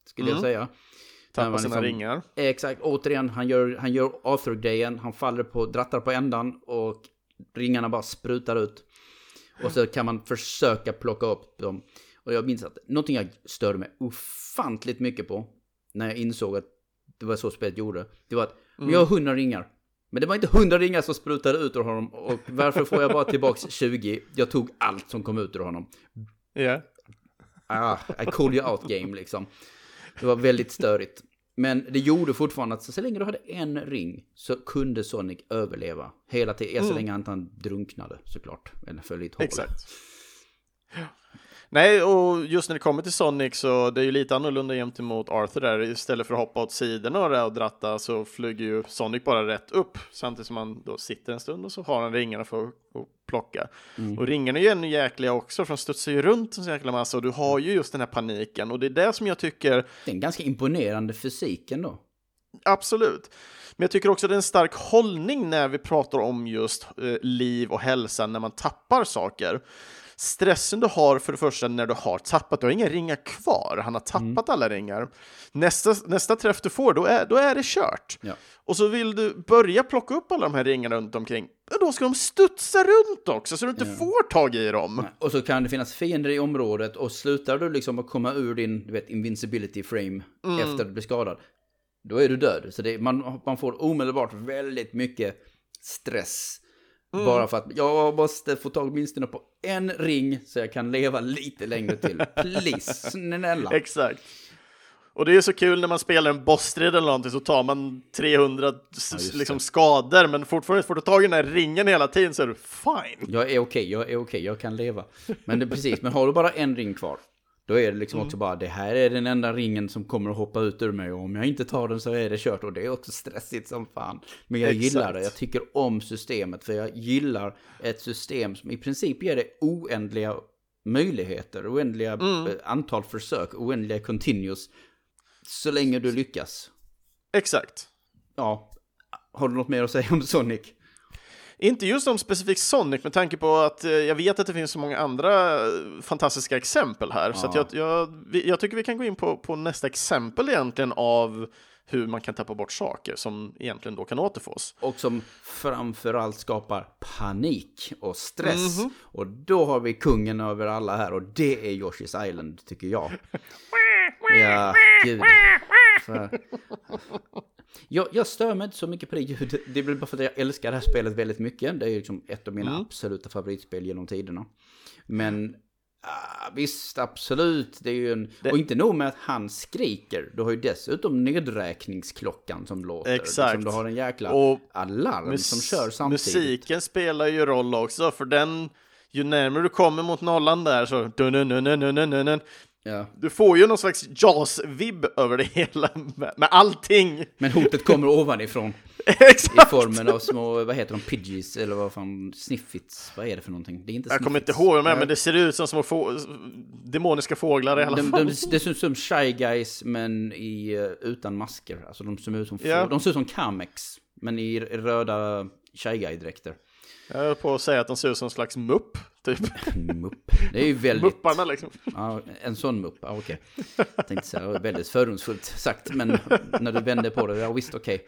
skulle mm. jag säga. Tappar sina liksom, ringar. Exakt, återigen, han gör, han gör Arthur-grejen, han faller på, drattar på ändan och ringarna bara sprutar ut. Och så kan man försöka plocka upp dem. Och jag minns att någonting jag störde mig ofantligt mycket på när jag insåg att det var så spelet gjorde. Det var att mm. jag har hundra ringar. Men det var inte hundra ringar som sprutade ut ur honom. Och varför får jag bara tillbaks 20? Jag tog allt som kom ut ur honom. Ja. Yeah. Ah, I call you out game liksom. Det var väldigt störigt. Men det gjorde fortfarande att så länge du hade en ring så kunde Sonic överleva hela tiden. Mm. Så länge han inte drunknade såklart. Eller föll i ett hål. Exakt. Nej, och just när det kommer till Sonic så det är ju lite annorlunda gentemot Arthur där. Istället för att hoppa åt sidorna och dratta så flyger ju Sonic bara rätt upp samtidigt som han då sitter en stund och så har han ringarna för att plocka. Mm. Och ringarna är ju ännu jäkliga också för de studsar ju runt en så jäkla massa och du har ju just den här paniken och det är det som jag tycker... Det är en ganska imponerande fysik ändå. Absolut. Men jag tycker också det är en stark hållning när vi pratar om just eh, liv och hälsa när man tappar saker. Stressen du har för det första när du har tappat, du har inga ringar kvar, han har tappat mm. alla ringar. Nästa, nästa träff du får, då är, då är det kört. Ja. Och så vill du börja plocka upp alla de här ringarna runt omkring, då ska de studsa runt också så du inte ja. får tag i dem. Och så kan det finnas fiender i området och slutar du liksom att komma ur din du vet, invincibility frame mm. efter att du blir skadad, då är du död. Så det, man, man får omedelbart väldigt mycket stress. Mm. Bara för att jag måste få tag åtminstone på en ring så jag kan leva lite längre till. Please, snälla. Exakt. Och det är så kul när man spelar en bossstrid eller någonting så tar man 300 ja, liksom, skador men fortfarande får du tag i den här ringen hela tiden så är du fine. Jag är okej, okay, jag är okej, okay, jag kan leva. Men det är precis, men har du bara en ring kvar då är det liksom mm. också bara, det här är den enda ringen som kommer att hoppa ut ur mig och om jag inte tar den så är det kört och det är också stressigt som fan. Men jag Exakt. gillar det, jag tycker om systemet för jag gillar ett system som i princip ger dig oändliga möjligheter, oändliga mm. Eh, antal försök, oändliga continuous. Så länge du lyckas. Exakt. Ja, har du något mer att säga om Sonic? Inte just om specifikt Sonic med tanke på att eh, jag vet att det finns så många andra eh, fantastiska exempel här. Ja. Så jag, jag, jag, tycker vi kan gå in på, på nästa exempel egentligen av hur man kan tappa bort saker som egentligen då kan återfås. Och som framförallt skapar panik och stress. Mm -hmm. Och då har vi kungen över alla här och det är Yoshi's Island tycker jag. ja, gud. Jag, jag stör mig inte så mycket på det ljudet. Det är väl bara för att jag älskar det här spelet väldigt mycket. Det är liksom ett av mina mm. absoluta favoritspel genom tiderna. Men uh, visst, absolut. Det är ju en... Det... Och inte nog med att han skriker. Du har ju dessutom nedräkningsklockan som låter. Exakt. Liksom, du har en jäkla och alarm som kör samtidigt. Musiken spelar ju roll också, för den ju närmare du kommer mot nollan där så dun, dun, dun, Ja. Du får ju någon slags Jaws-vibb över det hela med, med allting. Men hotet kommer ovanifrån. I formen av små, vad heter de, pidgeys eller vad fan, sniffits, vad är det för någonting? Det är inte Jag kommer inte ihåg med, men det ser ut som små få, demoniska fåglar i alla de, fall. De, det ser ut som Shy Guys, men i, eh, utan masker. Alltså de ser ut som, ja. de ser ut som Kamex, men i röda Shy Guy-dräkter. Jag höll på att säga att de ser ut som en slags mupp, typ. mupp. Det är ju väldigt... Mupparna liksom. Ja, en sån mupp, ja, okej. Okay. Jag tänkte säga, väldigt fördomsfullt sagt, men när du vände på det, ja visst okej. Okay.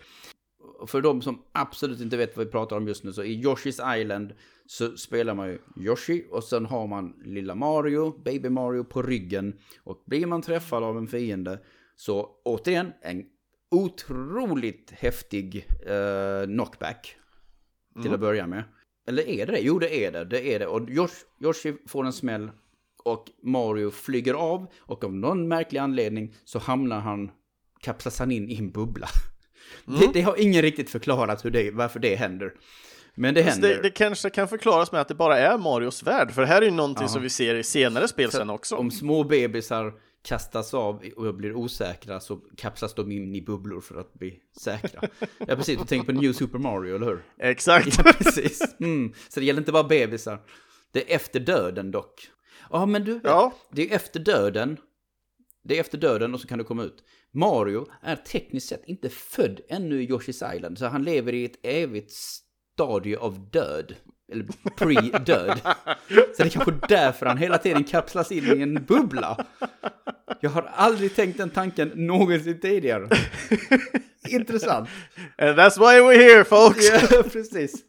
För de som absolut inte vet vad vi pratar om just nu, så i Yoshi's Island så spelar man ju Yoshi och sen har man lilla Mario, Baby Mario på ryggen. Och blir man träffad av en fiende så återigen en otroligt häftig uh, knockback till mm. att börja med. Eller är det det? Jo, det är det. Det är det. Och Yoshi får en smäll och Mario flyger av och av någon märklig anledning så hamnar han, kapslas han in i en bubbla. Mm. Det, det, har ingen riktigt förklarat hur det, varför det händer. Men det händer. Det, det, kanske kan förklaras med att det bara är Marios värld, för det här är ju någonting ja. som vi ser i senare spel sen också. Om små bebisar kastas av och blir osäkra så kapslas de in i bubblor för att bli säkra. Ja precis, du tänker på New Super Mario, eller hur? Exakt. Ja, precis. Mm. Så det gäller inte bara bebisar. Det är efter döden dock. Ja, men du, ja. det är efter döden. Det är efter döden och så kan du komma ut. Mario är tekniskt sett inte född ännu i Yoshi's Island, så han lever i ett evigt stadie av död. Eller pre-död. Så det är kanske därför han hela tiden kapslas in i en bubbla. Jag har aldrig tänkt den tanken någonsin tidigare. Intressant. And that's why we're here folks! Ja, precis.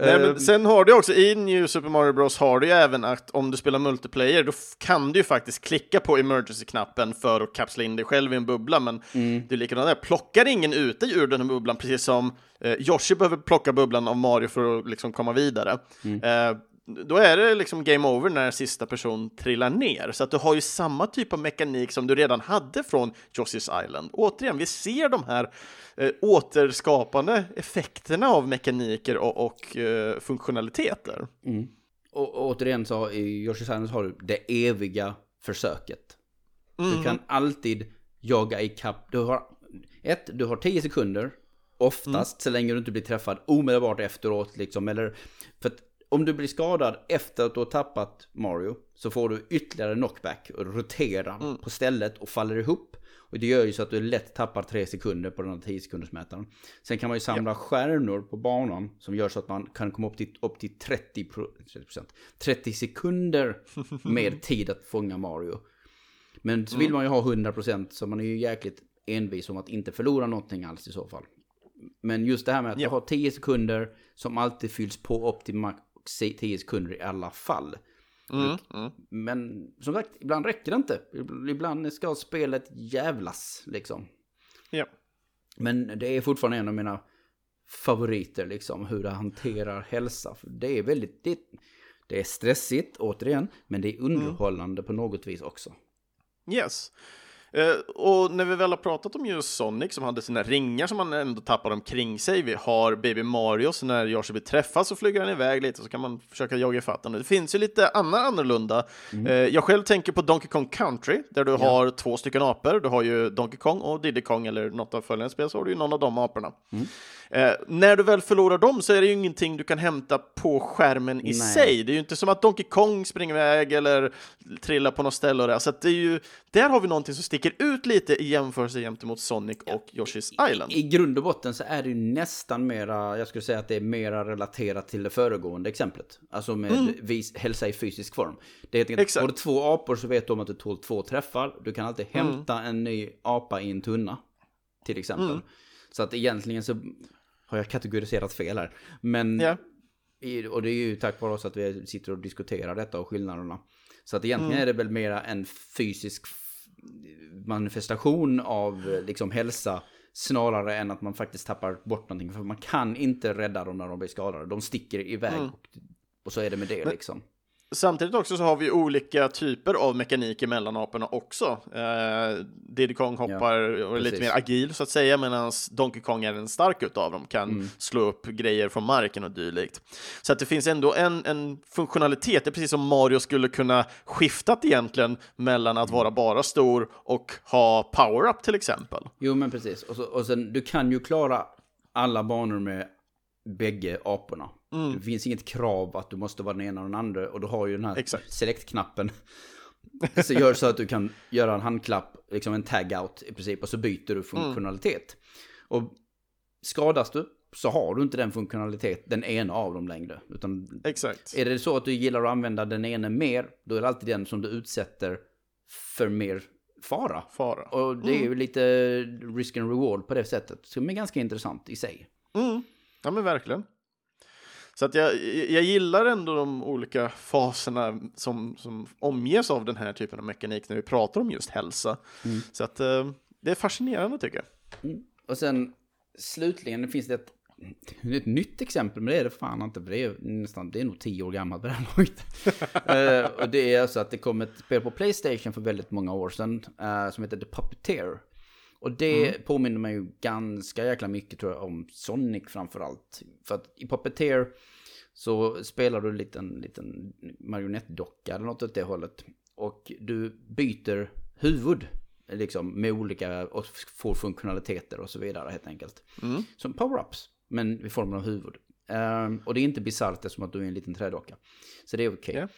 Nej, men ehm. sen har du också i New Super Mario Bros har du ju även att om du spelar multiplayer då kan du ju faktiskt klicka på emergency-knappen för att kapsla in dig själv i en bubbla, men mm. det är likadant där. Plockar ingen ut dig ur den här bubblan, precis som eh, Yoshi behöver plocka bubblan av Mario för att liksom komma vidare. Mm. Eh, då är det liksom game over när sista person trillar ner. Så att du har ju samma typ av mekanik som du redan hade från Yoshi's Island. Återigen, vi ser de här eh, återskapande effekterna av mekaniker och, och eh, funktionaliteter. Mm. Och, och återigen så i Yoshi's Island har du det eviga försöket. Mm. Du kan alltid jaga i kapp. Du har ett, du har tio sekunder. Oftast, mm. så länge du inte blir träffad omedelbart efteråt liksom. Eller, för att om du blir skadad efter att du har tappat Mario så får du ytterligare knockback och roterar mm. på stället och faller ihop. Och det gör ju så att du lätt tappar 3 sekunder på den här 10 sekunders mätaren. Sen kan man ju samla ja. stjärnor på banan som gör så att man kan komma upp till, upp till 30, 30%, 30 sekunder med tid att fånga Mario. Men så vill mm. man ju ha 100% så man är ju jäkligt envis om att inte förlora någonting alls i så fall. Men just det här med att ja. ha 10 sekunder som alltid fylls på upp till 10 sekunder i alla fall. Mm, mm. Men som sagt, ibland räcker det inte. Ibland ska spelet jävlas liksom. Ja. Men det är fortfarande en av mina favoriter liksom, hur det hanterar hälsa. Det är väldigt, det, det är stressigt återigen, men det är underhållande mm. på något vis också. Yes. Eh, och när vi väl har pratat om just Sonic som hade sina ringar som man ändå tappar omkring sig. Vi har Baby Mario, så när Yoshi vill träffas så flyger han iväg lite så kan man försöka jaga ifatt honom. Det finns ju lite annat annorlunda. Mm. Eh, jag själv tänker på Donkey Kong Country där du ja. har två stycken apor. Du har ju Donkey Kong och Diddy Kong eller något av följande spel så har du ju någon av de aporna. Mm. Eh, när du väl förlorar dem så är det ju ingenting du kan hämta på skärmen i Nej. sig. Det är ju inte som att Donkey Kong springer iväg eller trillar på något ställe och det. Så det är ju, där har vi någonting som sticker ut lite i jämförelse gentemot Sonic och Yoshi's Island. I, I grund och botten så är det ju nästan mera, jag skulle säga att det är mera relaterat till det föregående exemplet. Alltså med mm. vis, hälsa i fysisk form. Det är helt Har du två apor så vet du om att du tål två träffar. Du kan alltid mm. hämta mm. en ny apa i en tunna. Till exempel. Mm. Så att egentligen så har jag kategoriserat fel här. Men, yeah. och det är ju tack vare oss att vi sitter och diskuterar detta och skillnaderna. Så att egentligen mm. är det väl mera en fysisk manifestation av liksom hälsa snarare än att man faktiskt tappar bort någonting. För man kan inte rädda dem när de blir skadade. De sticker iväg mm. och, och, så är det med det Men, liksom. Samtidigt också så har vi olika typer av mekanik mellan aporna också. Eh, Diddy Kong hoppar ja, och är lite mer agil så att säga, medan Donkey Kong är en stark utav dem, kan mm. slå upp grejer från marken och dylikt. Så att det finns ändå en, en funktionalitet, det är precis som Mario skulle kunna skiftat egentligen mellan att vara bara stor och ha power-up till exempel. Jo, men precis. Och, så, och sen, du kan ju klara alla banor med bägge aporna. Mm. Det finns inget krav att du måste vara den ena och den andra. Och du har ju den här select-knappen. Så gör så att du kan göra en handklapp, liksom en tag-out i princip. Och så byter du funktionalitet. Mm. Och skadas du så har du inte den funktionalitet, den ena av dem längre. Utan Exakt. Är det så att du gillar att använda den ene mer, då är det alltid den som du utsätter för mer fara. fara. Och det är ju mm. lite risk and reward på det sättet. Som är ganska intressant i sig. Mm. Ja men verkligen. Så att jag, jag gillar ändå de olika faserna som, som omges av den här typen av mekanik när vi pratar om just hälsa. Mm. Så att eh, det är fascinerande tycker jag. Mm. Och sen slutligen finns det ett, ett nytt exempel, men det är det fan inte, för det är nästan, det är nog tio år gammalt på det här uh, och det är alltså att det kom ett spel på Playstation för väldigt många år sedan, uh, som heter The Puppeteer. Och det mm. påminner mig ju ganska jäkla mycket tror jag om Sonic framförallt. För att i Puppeteer så spelar du en liten, liten marionettdocka eller något åt det hållet. Och du byter huvud liksom med olika och får funktionaliteter och så vidare helt enkelt. Mm. Som power-ups, men i form av huvud. Um, och det är inte bisarrt eftersom att du är en liten trädocka. Så det är okej. Okay. Yeah.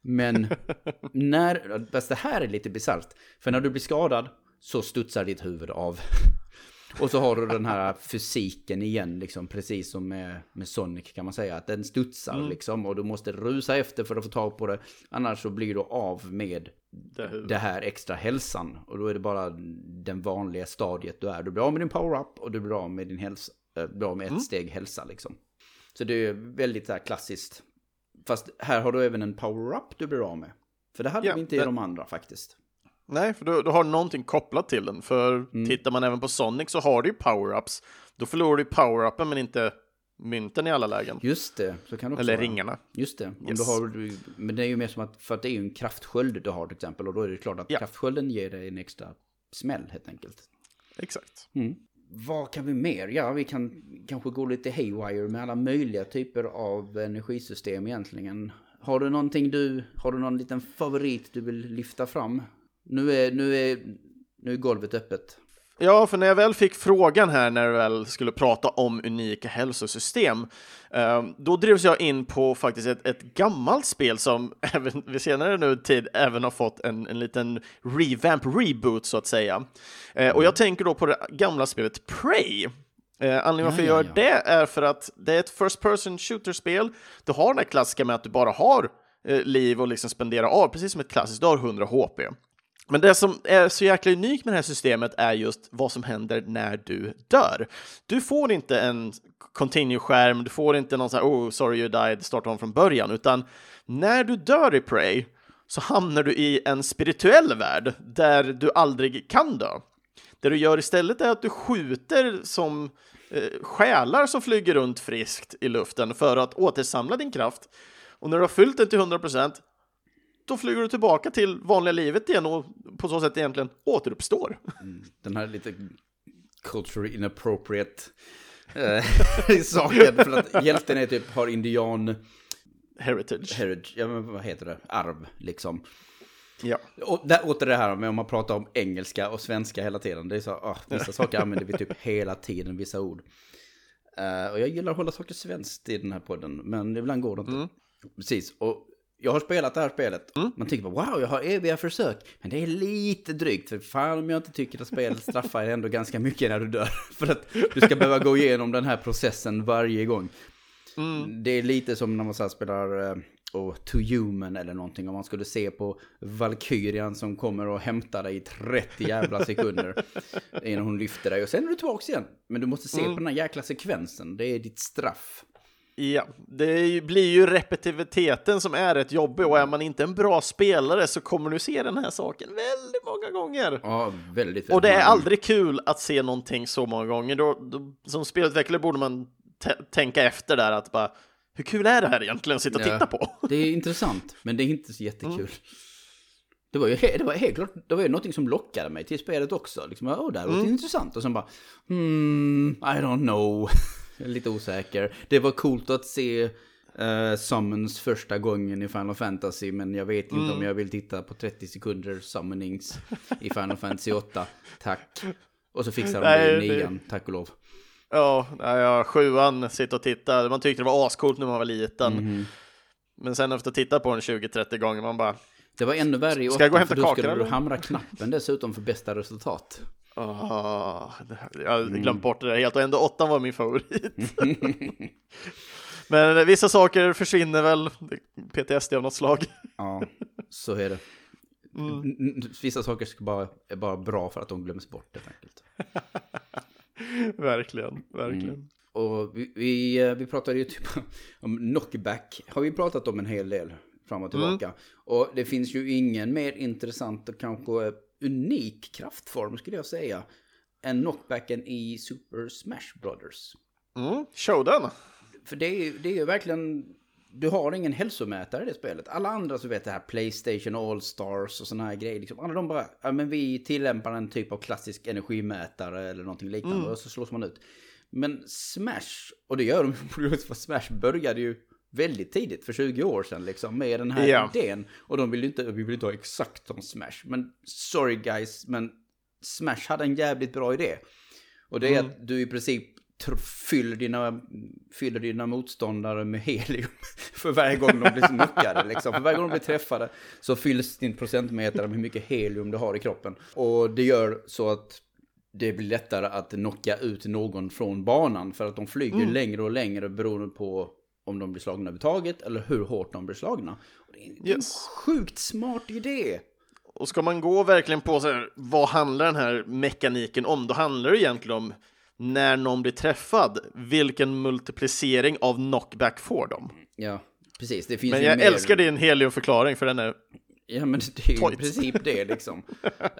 Men när, fast det här är lite bisarrt. För när du blir skadad så studsar ditt huvud av. Och så har du den här fysiken igen, liksom, precis som med, med Sonic kan man säga. Att den studsar mm. liksom och du måste rusa efter för att få tag på det. Annars så blir du av med det, det här extra hälsan. Och då är det bara den vanliga stadiet du är. Du blir av med din power-up och du blir av med din hälsa. Blir av med ett mm. steg hälsa liksom. Så det är väldigt så här klassiskt. Fast här har du även en power-up du blir av med. För det hade ja, vi inte i de andra faktiskt. Nej, för du, du har någonting kopplat till den. För mm. tittar man även på Sonic så har du ju power-ups. Då förlorar du power-upen men inte mynten i alla lägen. Just det, så kan det också Eller vara. ringarna. Just det. Om yes. du har, men det är ju mer som att, för att det är ju en kraftsköld du har till exempel. Och då är det klart att ja. kraftskölden ger dig en extra smäll helt enkelt. Exakt. Mm. Vad kan vi mer? Ja, vi kan kanske gå lite haywire med alla möjliga typer av energisystem egentligen. Har du någonting du, har du någon liten favorit du vill lyfta fram? Nu är, nu är, nu är golvet öppet. Ja, för när jag väl fick frågan här när jag väl skulle prata om unika hälsosystem, eh, då drevs jag in på faktiskt ett, ett gammalt spel som även vid senare nu tid även har fått en, en liten revamp, reboot så att säga. Eh, och jag tänker då på det gamla spelet Prey. Eh, anledningen varför jag gör det är för att det är ett first person shooter-spel. Du har den här klassiska med att du bara har eh, liv och liksom spendera av, precis som ett klassiskt, du har 100 HP. Men det som är så jäkla unikt med det här systemet är just vad som händer när du dör. Du får inte en continue-skärm, du får inte någon sån här oh sorry you died, starta om från början, utan när du dör i Prey så hamnar du i en spirituell värld där du aldrig kan dö. Det du gör istället är att du skjuter som eh, själar som flyger runt friskt i luften för att återsamla din kraft. Och när du har fyllt den till 100% då flyger du tillbaka till vanliga livet igen och på så sätt egentligen återuppstår. Mm, den här lite culturally inappropriate eh, saken. För att hjälten är typ, har indian... Heritage. Heritage, ja men vad heter det? Arv, liksom. Ja. Och där, åter det här med om man pratar om engelska och svenska hela tiden. Det är så, oh, vissa saker använder vi typ hela tiden, vissa ord. Uh, och jag gillar att hålla saker svenskt i den här podden, men ibland går det inte. Mm. Precis, och jag har spelat det här spelet. Mm. Man tänker bara wow, jag har eviga försök. Men det är lite drygt. För fan om jag inte tycker att spelet straffar ändå ganska mycket när du dör. för att du ska behöva gå igenom den här processen varje gång. Mm. Det är lite som när man så spelar och To Human eller någonting. Om man skulle se på Valkyrian som kommer och hämtar dig i 30 jävla sekunder. innan hon lyfter dig och sen är du tillbaka igen. Men du måste se mm. på den här jäkla sekvensen. Det är ditt straff. Ja, det blir ju repetitiviteten som är rätt jobbig och är man inte en bra spelare så kommer du se den här saken väldigt många gånger. Ja, väldigt. väldigt och det är aldrig kul att se någonting så många gånger. Då, då som spelutvecklare borde man tänka efter där att bara hur kul är det här egentligen att sitta och titta på? Det är intressant, men det är inte så jättekul. Mm. Det var ju det var helt klart, det var ju någonting som lockade mig till spelet också. Liksom, åh, det här var mm. intressant. Och sen bara, hmm, I don't know. Lite osäker. Det var coolt att se uh, Summons första gången i Final Fantasy, men jag vet inte mm. om jag vill titta på 30 sekunder summonings i Final Fantasy 8. Tack. Och så fixar de det i nian, tack och lov. Ja, ja, sjuan, sitta och titta. Man tyckte det var ascoolt när man var liten. Mm. Men sen efter att ha tittat på den 20-30 gånger, man bara... Det var ännu värre i åttan, för då skulle du hamra knappen dessutom för bästa resultat. Oh, jag har glömt mm. bort det där helt och ändå åttan var min favorit. Men vissa saker försvinner väl, PTSD av något slag. ja, så är det. Mm. Vissa saker ska bara, är bara bra för att de glöms bort helt enkelt. verkligen, verkligen. Mm. Och vi, vi, eh, vi pratade ju typ om knockback, har vi pratat om en hel del fram och tillbaka. Mm. Och det finns ju ingen mer intressant och kanske unik kraftform skulle jag säga än knockbacken i Super Smash Brothers. Mm, show den! För det är, det är ju verkligen du har ingen hälsomätare i det spelet. Alla andra så vet det här Playstation All-Stars och sådana här grejer. Liksom. Alla de bara, ja men vi tillämpar en typ av klassisk energimätare eller någonting liknande mm. och så slås man ut. Men Smash, och det gör de för Smash började ju väldigt tidigt, för 20 år sedan liksom, med den här yeah. idén. Och de vill inte, vi vill inte ha exakt som Smash. Men sorry guys, men Smash hade en jävligt bra idé. Och det är mm. att du i princip fyller dina, fyller dina motståndare med helium för varje gång de blir knockade. Liksom. För varje gång de blir träffade så fylls din procentmätare med hur mycket helium du har i kroppen. Och det gör så att det blir lättare att knocka ut någon från banan för att de flyger mm. längre och längre beroende på om de blir slagna överhuvudtaget eller hur hårt de blir slagna. Och det är en yes. sjukt smart idé. Och ska man gå verkligen på så här, vad handlar den här mekaniken om? Då handlar det egentligen om när någon blir träffad, vilken multiplicering av knockback får de? Ja, precis. Det finns men jag mer... älskar din heliumförklaring för den är Ja, men det är ju i princip det liksom.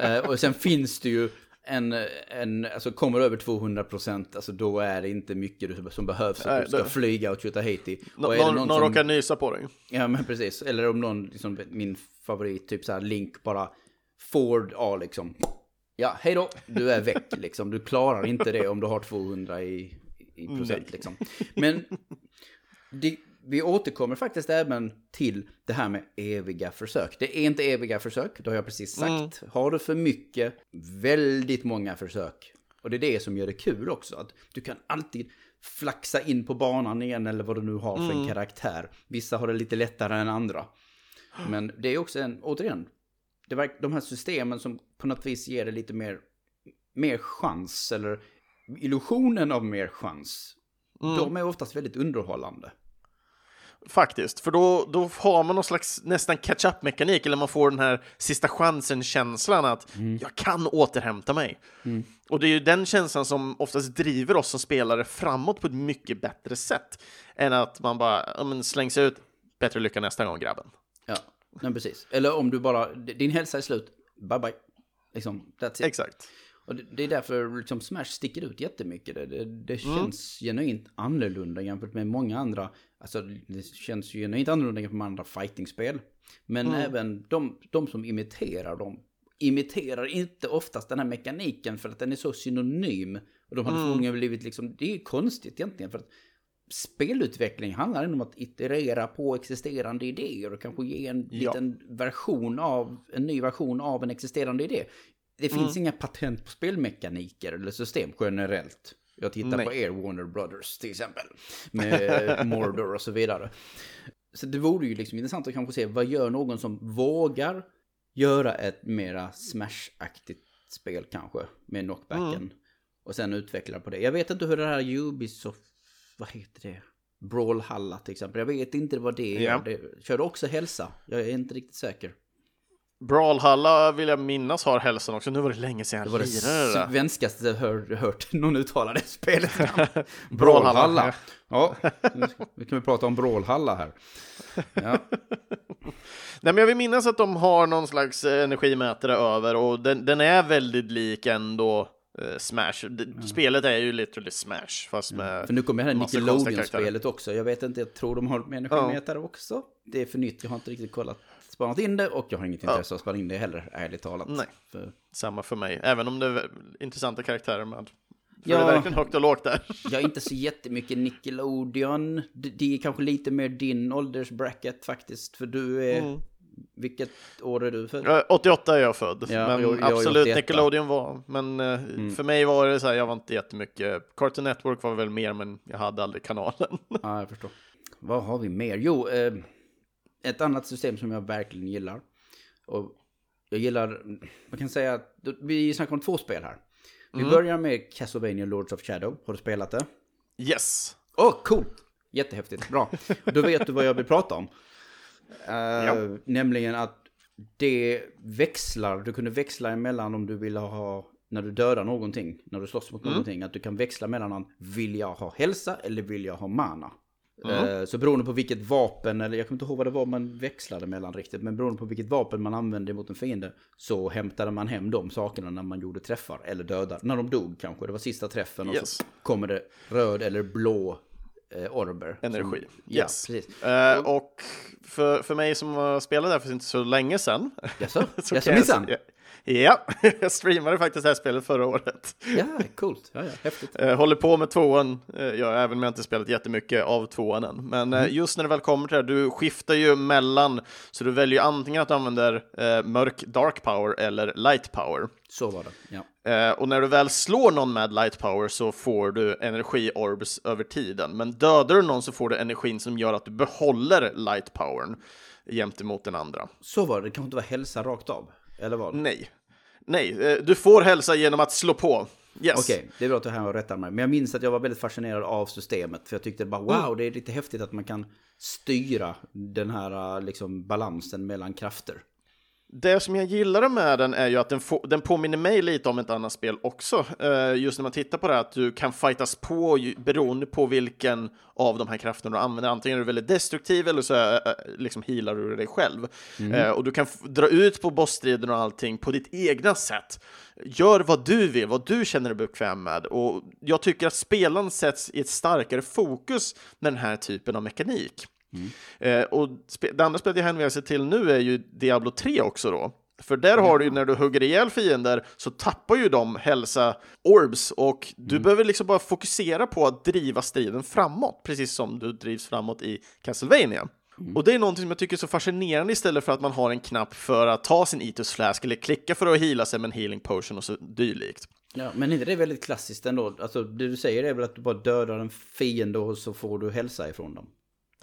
uh, och sen finns det ju en, en, alltså kommer över 200 procent, alltså då är det inte mycket som behövs för att du ska det... flyga och skjuta Haiti. Nå, och någon, någon, som... råkar nysa på dig. Ja, men precis. Eller om någon, liksom, min favorit, typ så här Link bara Ford A liksom ja, hej då, du är väck liksom. Du klarar inte det om du har 200 i, i procent liksom. Men det, vi återkommer faktiskt även till det här med eviga försök. Det är inte eviga försök, det har jag precis sagt. Mm. Har du för mycket, väldigt många försök. Och det är det som gör det kul också, att du kan alltid flaxa in på banan igen eller vad du nu har för mm. en karaktär. Vissa har det lite lättare än andra. Men det är också en, återigen, det var de här systemen som på något vis ger det lite mer, mer chans, eller illusionen av mer chans. Mm. De är oftast väldigt underhållande. Faktiskt, för då, då har man någon slags nästan catch-up-mekanik, eller man får den här sista chansen-känslan att mm. jag kan återhämta mig. Mm. Och det är ju den känslan som oftast driver oss som spelare framåt på ett mycket bättre sätt än att man bara ja, men slängs ut, bättre lycka nästa gång grabben. Ja, men precis. Eller om du bara, din hälsa är slut, bye bye. Liksom, that's it. Exakt. Och det, det är därför liksom Smash sticker ut jättemycket. Det, det, det mm. känns mm. genuint annorlunda jämfört med många andra. Alltså det känns ju genuint annorlunda jämfört med andra fightingspel. Men mm. även de, de som imiterar dem imiterar inte oftast den här mekaniken för att den är så synonym. Och de hade mm. förmodligen blivit liksom, det är ju konstigt egentligen för att spelutveckling handlar om att iterera på existerande idéer och kanske ge en ja. liten version av, en ny version av en existerande idé. Det finns mm. inga patent på spelmekaniker eller system generellt. Jag tittar Nej. på Air Warner Brothers till exempel. Med Mordor och så vidare. Så det vore ju liksom intressant att kanske se vad gör någon som vågar göra ett mera Smash-aktigt spel kanske. Med knockbacken. Mm. Och sen utveckla på det. Jag vet inte hur det här Ubisoft, vad heter det? Brawlhalla till exempel. Jag vet inte vad det är. Ja. Det, kör du också hälsa? Jag är inte riktigt säker. Brawlhalla vill jag minnas har hälsan också. Nu var det länge sedan jag lirade det. var det svenskaste jag hör, hört någon uttala det spelet. Brawlhalla. Ja, nu kan vi prata om Brawlhalla här. Ja. Nej, men jag vill minnas att de har någon slags energimätare över och den, den är väldigt lik ändå uh, Smash. Mm. Spelet är ju literally Smash, fast med mm. För nu kommer det här Nickelodeon-spelet också. Jag vet inte, jag tror de har energimätare ja. också. Det är för nytt, jag har inte riktigt kollat spanat in det och jag har inget intresse av att spana in det heller, ärligt talat. Nej, för... samma för mig. Även om det är intressanta karaktärer med. För ja, det är verkligen högt och lågt där. jag är inte så jättemycket Nickelodeon. Det är kanske lite mer din åldersbracket faktiskt, för du är... Mm. Vilket år är du född? 88 är jag född, ja, men jag, jag absolut Nickelodeon var, men eh, mm. för mig var det så här, jag var inte jättemycket, Cartoon Network var väl mer, men jag hade aldrig kanalen. ja, jag förstår. Vad har vi mer? Jo, eh, ett annat system som jag verkligen gillar. Och jag gillar, man kan säga att vi snackar om två spel här. Vi mm. börjar med Castlevania Lords of Shadow. Har du spelat det? Yes. Åh, oh, coolt! Jättehäftigt, bra. Då vet du vad jag vill prata om. Uh, ja. Nämligen att det växlar, du kunde växla emellan om du ville ha, när du dödar någonting, när du slåss mot mm. någonting, att du kan växla mellan om vill jag ha hälsa eller vill jag ha mana. Mm. Så beroende på vilket vapen, eller jag kommer inte ihåg vad det var man växlade mellan riktigt, men beroende på vilket vapen man använde mot en fiende så hämtade man hem de sakerna när man gjorde träffar, eller dödar. När de dog kanske, det var sista träffen och yes. så kommer det röd eller blå eh, orber. Energi. Som, yes. Ja, precis. Uh, och för, för mig som spelade där för inte så länge sedan. Jaså? Jaså minsann? Ja, jag streamade faktiskt det här spelet förra året. Ja, coolt. Ja, ja, häftigt. Eh, håller på med tvåan, eh, ja, även om jag inte spelat jättemycket av tvåan än. Men eh, mm. just när det väl kommer till det, du skiftar ju mellan, så du väljer antingen att du använder eh, mörk dark power eller light power. Så var det, ja. Eh, och när du väl slår någon med light power så får du energi-orbs över tiden. Men dödar du någon så får du energin som gör att du behåller light powern gentemot den andra. Så var det, det kanske inte var hälsa rakt av? Eller vad? Nej. Nej, eh, du får hälsa genom att slå på. Yes. Okej, okay, det är bra att du här rättar mig. Men jag minns att jag var väldigt fascinerad av systemet. För jag tyckte bara wow, mm. det är lite häftigt att man kan styra den här liksom, balansen mellan krafter. Det som jag gillar med den är ju att den, få, den påminner mig lite om ett annat spel också. Uh, just när man tittar på det här att du kan fightas på beroende på vilken av de här krafterna du använder. Antingen är du väldigt destruktiv eller så uh, liksom healar du dig själv. Mm. Uh, och du kan dra ut på bossstriden och allting på ditt egna sätt. Gör vad du vill, vad du känner dig bekväm med. Och jag tycker att spelaren sätts i ett starkare fokus med den här typen av mekanik. Mm. Eh, och det andra spelet jag hänvisar till nu är ju Diablo 3 också då. För där har du ju när du hugger ihjäl fiender så tappar ju de hälsa orbs och du mm. behöver liksom bara fokusera på att driva striden framåt, precis som du drivs framåt i Castlevania. Mm. Och det är någonting som jag tycker är så fascinerande istället för att man har en knapp för att ta sin Itus Flask eller klicka för att hila sig med en healing potion och så dylikt. Ja, men inte det är väldigt klassiskt ändå? Alltså det du säger är väl att du bara dödar en fiende och så får du hälsa ifrån dem?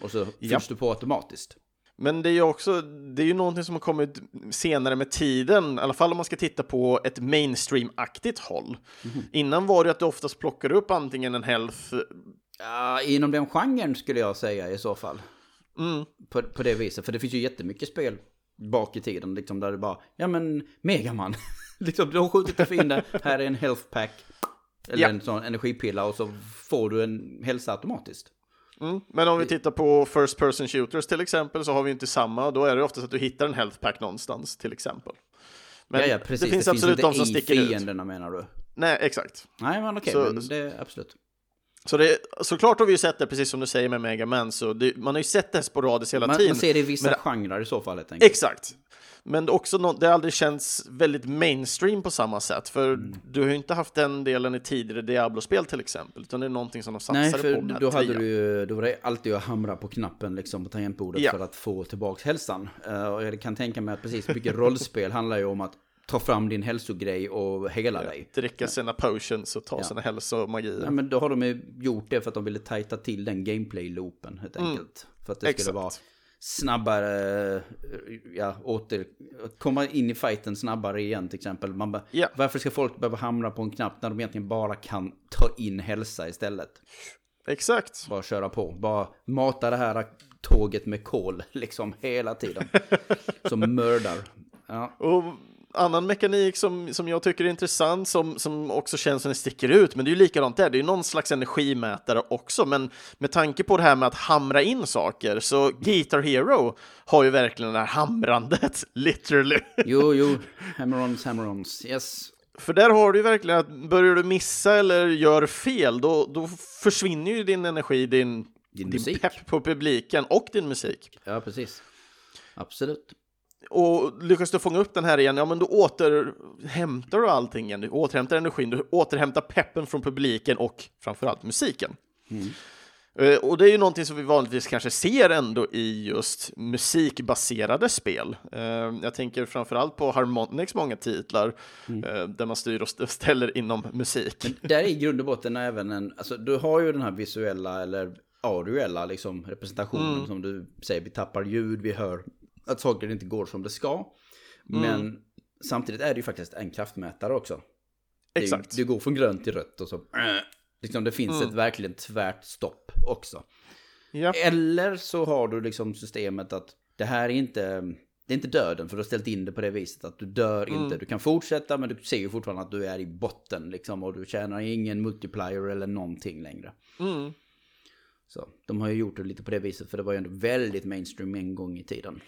Och så fylls ja. du på automatiskt? Men det är ju också, det är ju någonting som har kommit senare med tiden, i alla fall om man ska titta på ett mainstream-aktigt håll. Mm. Innan var det att du oftast plockar upp antingen en health... Ja, inom den genren skulle jag säga i så fall. Mm. På, på det viset, för det finns ju jättemycket spel bak i tiden, liksom där det bara, ja men Megaman, liksom du har skjutit en fiende, här är en health pack, eller ja. en sån energipilla och så får du en hälsa automatiskt. Mm. Men om vi tittar på First Person Shooters till exempel så har vi inte samma. Då är det oftast att du hittar en health pack någonstans till exempel. Men ja, ja, precis. Det finns det absolut finns de som sticker ut. menar du? Nej, exakt. Nej, men okej, okay, men det absolut. Så det, såklart har vi ju sett det, precis som du säger med Mega Man, så det, man har ju sett det sporadiskt hela man, tiden. Man ser det i vissa men, genrer i så fall, helt enkelt. Exakt. Men också no det har aldrig känts väldigt mainstream på samma sätt, för mm. du har ju inte haft den delen i tidigare Diablo-spel till exempel, utan det är någonting som de satsade Nej, för på då hade du då var det alltid att hamra på knappen liksom på tangentbordet ja. för att få tillbaka hälsan. Uh, och jag kan tänka mig att precis mycket rollspel handlar ju om att ta fram din hälsogrej och hela ja, dig. Dricka sina potions och ta ja. sina hälsomagier. Ja, men då har de ju gjort det för att de ville tajta till den gameplay-loopen helt mm. enkelt. För att det Exakt. skulle vara snabbare, ja, åter, komma in i fighten snabbare igen till exempel. Man ba, yeah. Varför ska folk behöva hamra på en knapp när de egentligen bara kan ta in hälsa istället? Exakt. Bara köra på, bara mata det här tåget med kol liksom hela tiden. som mördar. Ja. Och annan mekanik som, som jag tycker är intressant, som, som också känns som det sticker ut, men det är ju likadant där, det är någon slags energimätare också, men med tanke på det här med att hamra in saker, så Guitar Hero har ju verkligen det här hamrandet, literally. Jo, jo, hammer-ons, hammer-ons, yes. För där har du ju verkligen att börjar du missa eller gör fel, då, då försvinner ju din energi, din, din, din pepp på publiken och din musik. Ja, precis. Absolut. Och lyckas du fånga upp den här igen, ja men då återhämtar du allting igen. Du återhämtar energin, du återhämtar peppen från publiken och framförallt musiken. Mm. Uh, och det är ju någonting som vi vanligtvis kanske ser ändå i just musikbaserade spel. Uh, jag tänker framförallt på Harmonix många titlar mm. uh, där man styr och ställer inom musik. Men där är i grund och botten även en, alltså du har ju den här visuella eller audioella liksom representationen mm. som du säger, vi tappar ljud, vi hör att saker inte går som det ska. Mm. Men samtidigt är det ju faktiskt en kraftmätare också. Exakt. Det, det går från grönt till rött och så... Liksom det finns mm. ett verkligen tvärt stopp också. Ja. Eller så har du liksom systemet att det här är inte... Det är inte döden, för du har ställt in det på det viset att du dör mm. inte. Du kan fortsätta, men du ser ju fortfarande att du är i botten liksom. Och du tjänar ingen multiplier eller någonting längre. Mm. Så de har ju gjort det lite på det viset, för det var ju ändå väldigt mainstream en gång i tiden.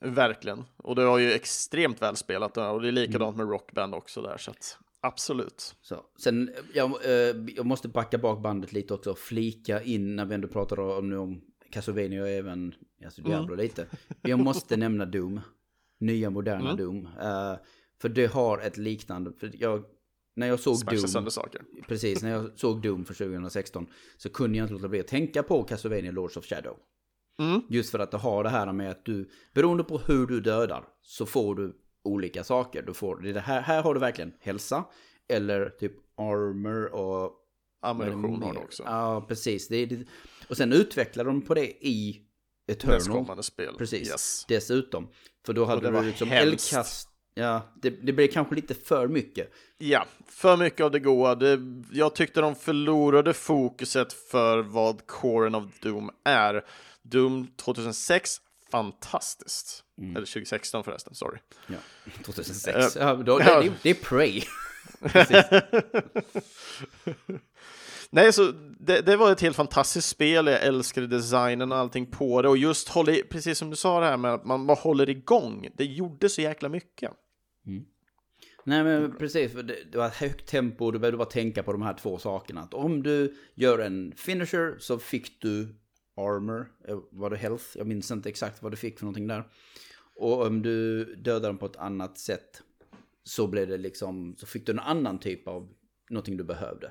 Verkligen. Och det var ju extremt välspelat och det är likadant med Rockband också där. Så att, absolut. Så. Sen, jag, eh, jag måste backa bak bandet lite också. Flika in när vi ändå pratar om, nu om Castlevania och även alltså Diablo mm. lite. Jag måste nämna Doom. Nya moderna mm. Doom. Uh, för det har ett liknande. För jag, när jag såg Doom. saker. Precis, när jag såg Doom för 2016 så kunde jag inte låta bli att tänka på Castlevania Lords of Shadow. Mm. Just för att det har det här med att du, beroende på hur du dödar, så får du olika saker. Du får, det här, här har du verkligen hälsa, eller typ armor och... Ammunition har du också. Ja, precis. Det, det, och sen utvecklar de på det i Eternal. Nästkommande spel. Precis, yes. dessutom. För då hade du liksom eldkast. Ja, det, det blev kanske lite för mycket. Ja, för mycket av det goa. Det, jag tyckte de förlorade fokuset för vad Coren of Doom är. Doom 2006, fantastiskt. Mm. Eller 2016 förresten, sorry. Ja, 2006. Uh, ja, då, det, det, det är Prey. Nej, så det, det, var ett helt fantastiskt spel. Jag älskade designen och allting på det. Och just håller, precis som du sa det här med att man bara håller igång. Det gjorde så jäkla mycket. Mm. Nej men precis, det var ett högt tempo, du behövde bara tänka på de här två sakerna. Att om du gör en finisher så fick du armor, eh, var det health? Jag minns inte exakt vad du fick för någonting där. Och om du dödade dem på ett annat sätt så blev det liksom, så fick du en annan typ av någonting du behövde.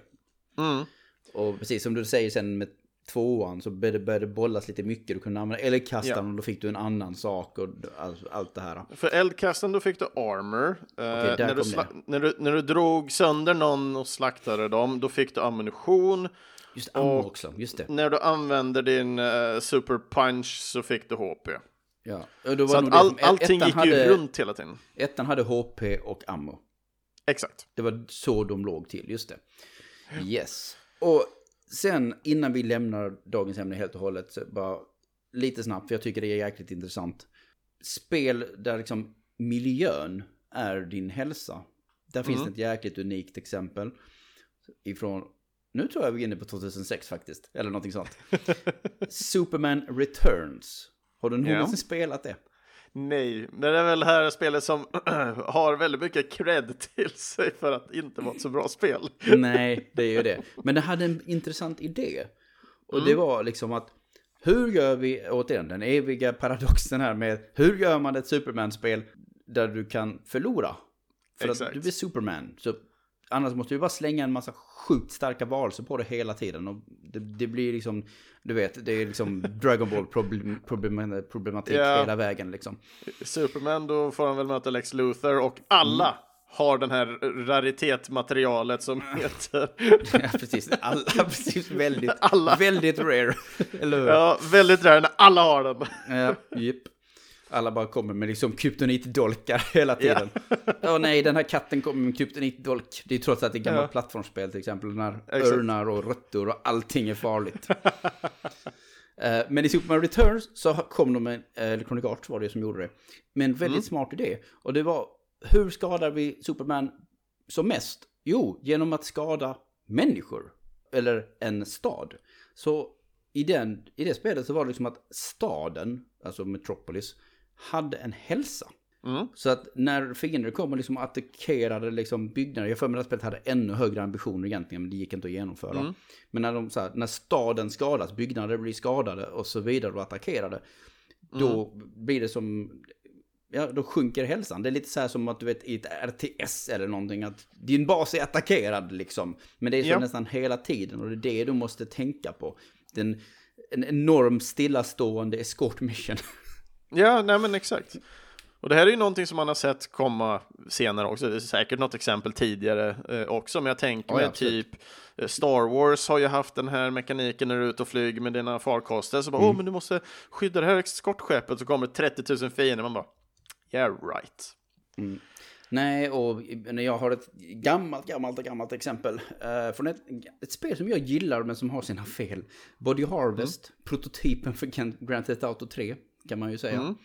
Mm. Och precis som du säger sen med tvåan så började det bollas lite mycket. Du kunde använda eldkastaren ja. och då fick du en annan sak och allt, allt det här. För eldkastaren då fick du armor. Okay, eh, när, du när, du, när du drog sönder någon och slaktade dem, då fick du ammunition. Just ammo också, just det. När du använde din uh, super punch så fick du HP. Ja. så att all, allting gick hade, ju runt hela tiden. Ettan hade HP och ammo. Exakt. Det var så de låg till, just det. Yes. Och sen innan vi lämnar dagens ämne helt och hållet, bara lite snabbt, för jag tycker det är jäkligt intressant. Spel där liksom miljön är din hälsa. Där finns mm. det ett jäkligt unikt exempel. Ifrån, nu tror jag vi är inne på 2006 faktiskt, eller någonting sånt. Superman Returns. Har du någonsin ja. spelat det? Nej, men det är väl här spelet som har väldigt mycket cred till sig för att inte vara ett så bra spel. Nej, det är ju det. Men det hade en intressant idé. Och mm. det var liksom att hur gör vi, återigen, den eviga paradoxen här med hur gör man ett Superman-spel där du kan förlora? För Exakt. att du blir Superman. Så annars måste du bara slänga en massa sjukt starka varelser på det hela tiden. Och det, det blir liksom, du vet, det är liksom Dragon Ball problem, problem, problematik yeah. hela vägen liksom. Superman, då får han väl möta Lex Luthor och alla mm. har den här raritetmaterialet som heter... ja, precis. Alla, precis. Väldigt, alla. väldigt rare. Eller hur? Ja, väldigt rare när alla har den. ja, yep. Alla bara kommer med liksom kryptonitdolkar hela tiden. Ja, oh, nej, den här katten kommer med kryptonitdolk. Det är trots att det är gammalt ja. plattformsspel till exempel. När Exakt. örnar och rötter och allting är farligt. uh, men i Superman Returns så kom de med, eh, Electronic Arts var det som gjorde det, med en väldigt mm. smart idé. Och det var, hur skadar vi Superman som mest? Jo, genom att skada människor. Eller en stad. Så i, den, i det spelet så var det liksom att staden, alltså Metropolis, hade en hälsa. Mm. Så att när fiender kom och liksom attackerade liksom byggnader, jag för mig att spelet hade ännu högre ambitioner egentligen, men det gick inte att genomföra. Mm. Men när, de, så här, när staden skadas, byggnader blir skadade och så vidare och attackerade, då mm. blir det som, ja då sjunker hälsan. Det är lite så här som att du vet i ett RTS eller någonting, att din bas är attackerad liksom. Men det är så ja. nästan hela tiden och det är det du måste tänka på. Den, en enorm stillastående escort mission. Ja, nej men exakt. Och det här är ju någonting som man har sett komma senare också. Det är säkert något exempel tidigare eh, också, men jag tänker mig ja, typ eh, Star Wars har ju haft den här mekaniken när du är ute och flyger med dina farkoster. Så bara, mm. åh, men du måste skydda det här eskortskeppet så kommer det 30 000 fiender. Man bara, yeah right. Mm. Nej, och jag har ett gammalt, gammalt, gammalt exempel uh, från ett, ett spel som jag gillar men som har sina fel. Body Harvest, mm. prototypen för Grand Theft Auto 3 kan man ju säga. Mm.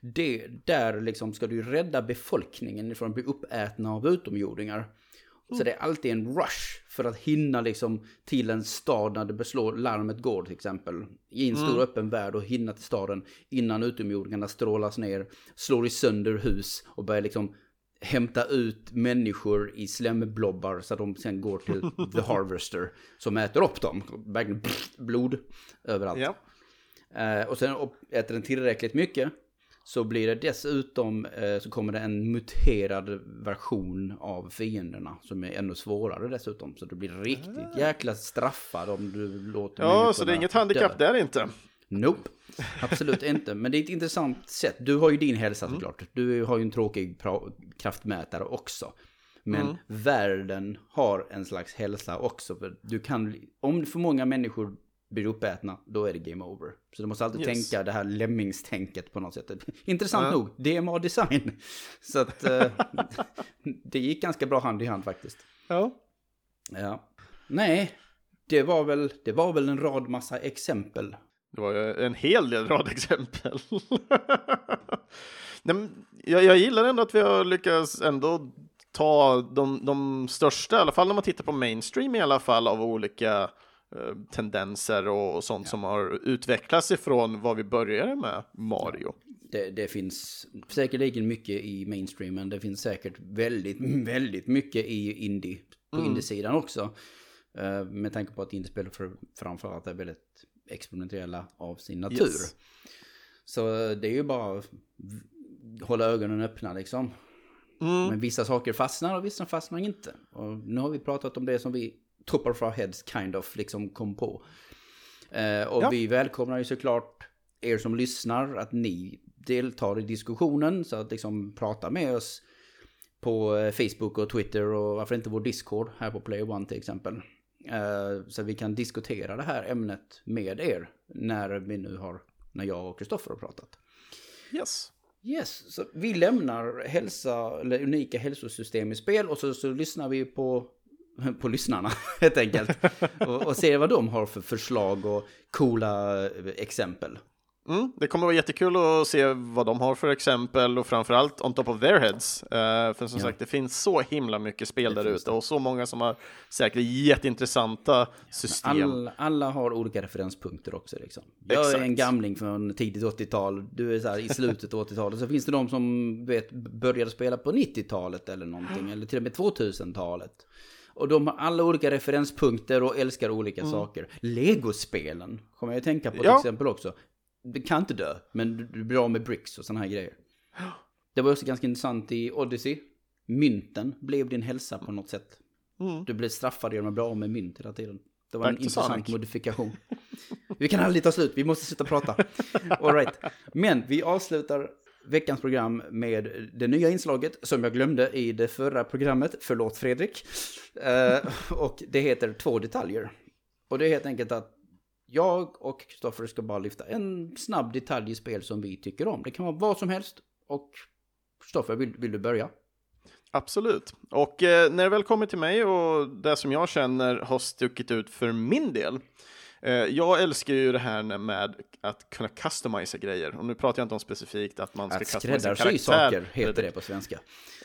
Det, där liksom ska du rädda befolkningen från att bli uppätna av utomjordingar. Mm. Så det är alltid en rush för att hinna liksom till en stad när det beslår larmet går till exempel. I en stor mm. öppen värld och hinna till staden innan utomjordingarna strålas ner, slår i sönder hus och börjar liksom hämta ut människor i slemblobbar så att de sen går till The Harvester som äter upp dem. blod överallt. Ja. Eh, och sen äter den tillräckligt mycket så blir det dessutom eh, så kommer det en muterad version av fienderna som är ännu svårare dessutom. Så du blir riktigt ah. jäkla straffad om du låter Ja, så det är inget handikapp dö. där inte? Nope, absolut inte. Men det är ett intressant sätt. Du har ju din hälsa mm. såklart. Du har ju en tråkig kraftmätare också. Men mm. världen har en slags hälsa också. För du kan, om för många människor blir uppätna, då är det game over. Så du måste alltid yes. tänka det här lemmingstänket på något sätt. Intressant ja. nog, DMA-design. Så att eh, det gick ganska bra hand i hand faktiskt. Ja. Ja. Nej, det var väl, det var väl en rad massa exempel. Det var en hel del rad exempel. Nej, jag, jag gillar ändå att vi har lyckats ändå ta de, de största, i alla fall när man tittar på mainstream i alla fall, av olika tendenser och sånt ja. som har utvecklats ifrån vad vi började med Mario. Det, det finns säkerligen mycket i mainstream, men det finns säkert väldigt, väldigt mycket i indie, på mm. indiesidan också. Uh, med tanke på att indiespel för, framförallt är väldigt experimentella av sin natur. Yes. Så det är ju bara hålla ögonen öppna liksom. Mm. Men vissa saker fastnar och vissa fastnar inte. Och nu har vi pratat om det som vi, top of our heads kind of, liksom kom på. Eh, och ja. vi välkomnar ju såklart er som lyssnar att ni deltar i diskussionen. Så att liksom prata med oss på eh, Facebook och Twitter och varför inte vår Discord här på Player One till exempel. Eh, så vi kan diskutera det här ämnet med er när vi nu har, när jag och Kristoffer har pratat. Yes. Yes, så vi lämnar hälsa, eller unika hälsosystem i spel och så, så lyssnar vi på, på lyssnarna helt enkelt. och, och ser vad de har för förslag och coola exempel. Mm, det kommer vara jättekul att se vad de har för exempel och framförallt on top of their heads. Uh, för som ja. sagt, det finns så himla mycket spel där ute och så många som har säkert jätteintressanta system. All, alla har olika referenspunkter också. Liksom. Jag Exakt. är en gamling från tidigt 80-tal, du är så här i slutet av 80-talet. Så finns det de som vet, började spela på 90-talet eller någonting, eller till och med 2000-talet. Och de har alla olika referenspunkter och älskar olika mm. saker. Legospelen kommer jag att tänka på till ja. exempel också du kan inte dö, men du blir av med bricks och sådana här grejer. Det var också ganska intressant i Odyssey. Mynten blev din hälsa på något sätt. Mm. Du blev straffad genom att bli av med mynt hela tiden. Det var Back en intressant Sonic. modifikation. Vi kan aldrig ta slut, vi måste sluta prata. All right. Men vi avslutar veckans program med det nya inslaget som jag glömde i det förra programmet. Förlåt Fredrik. Eh, och det heter Två detaljer. Och det är helt enkelt att jag och Kristoffer ska bara lyfta en snabb detalj i spel som vi tycker om. Det kan vara vad som helst. Och Kristoffer, vill, vill du börja? Absolut. Och eh, när det väl kommer till mig och det som jag känner har stuckit ut för min del. Eh, jag älskar ju det här med att kunna customisa grejer. Och nu pratar jag inte om specifikt att man ska att karaktär. saker heter det på svenska.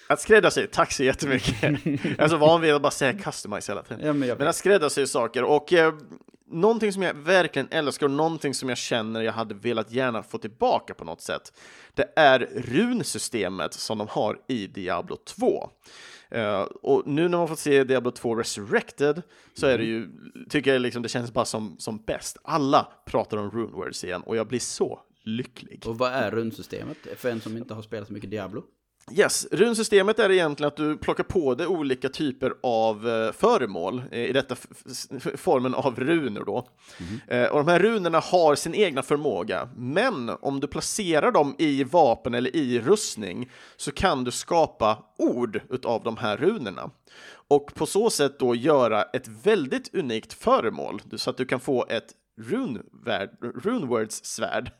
Att skräddarsy, tack så jättemycket. jag är så van vid att bara säga customize hela tiden. Ja, men, men, att skräddarsy saker. Och eh, någonting som jag verkligen älskar och någonting som jag känner jag hade velat gärna få tillbaka på något sätt. Det är runsystemet som de har i Diablo 2. Uh, och nu när man får se Diablo 2 Resurrected så är det ju, tycker jag liksom det känns bara som, som bäst. Alla pratar om runewords igen och jag blir så lycklig. Och vad är runsystemet för en som inte har spelat så mycket Diablo? Yes, runsystemet är egentligen att du plockar på dig olika typer av eh, föremål, eh, i detta formen av runor då. Mm. Och de här runorna har sin egna förmåga, men om du placerar dem i vapen eller i rustning så kan du skapa ord utav de här runorna. Och på så sätt då göra ett väldigt unikt föremål, så att du kan få ett runwords-svärd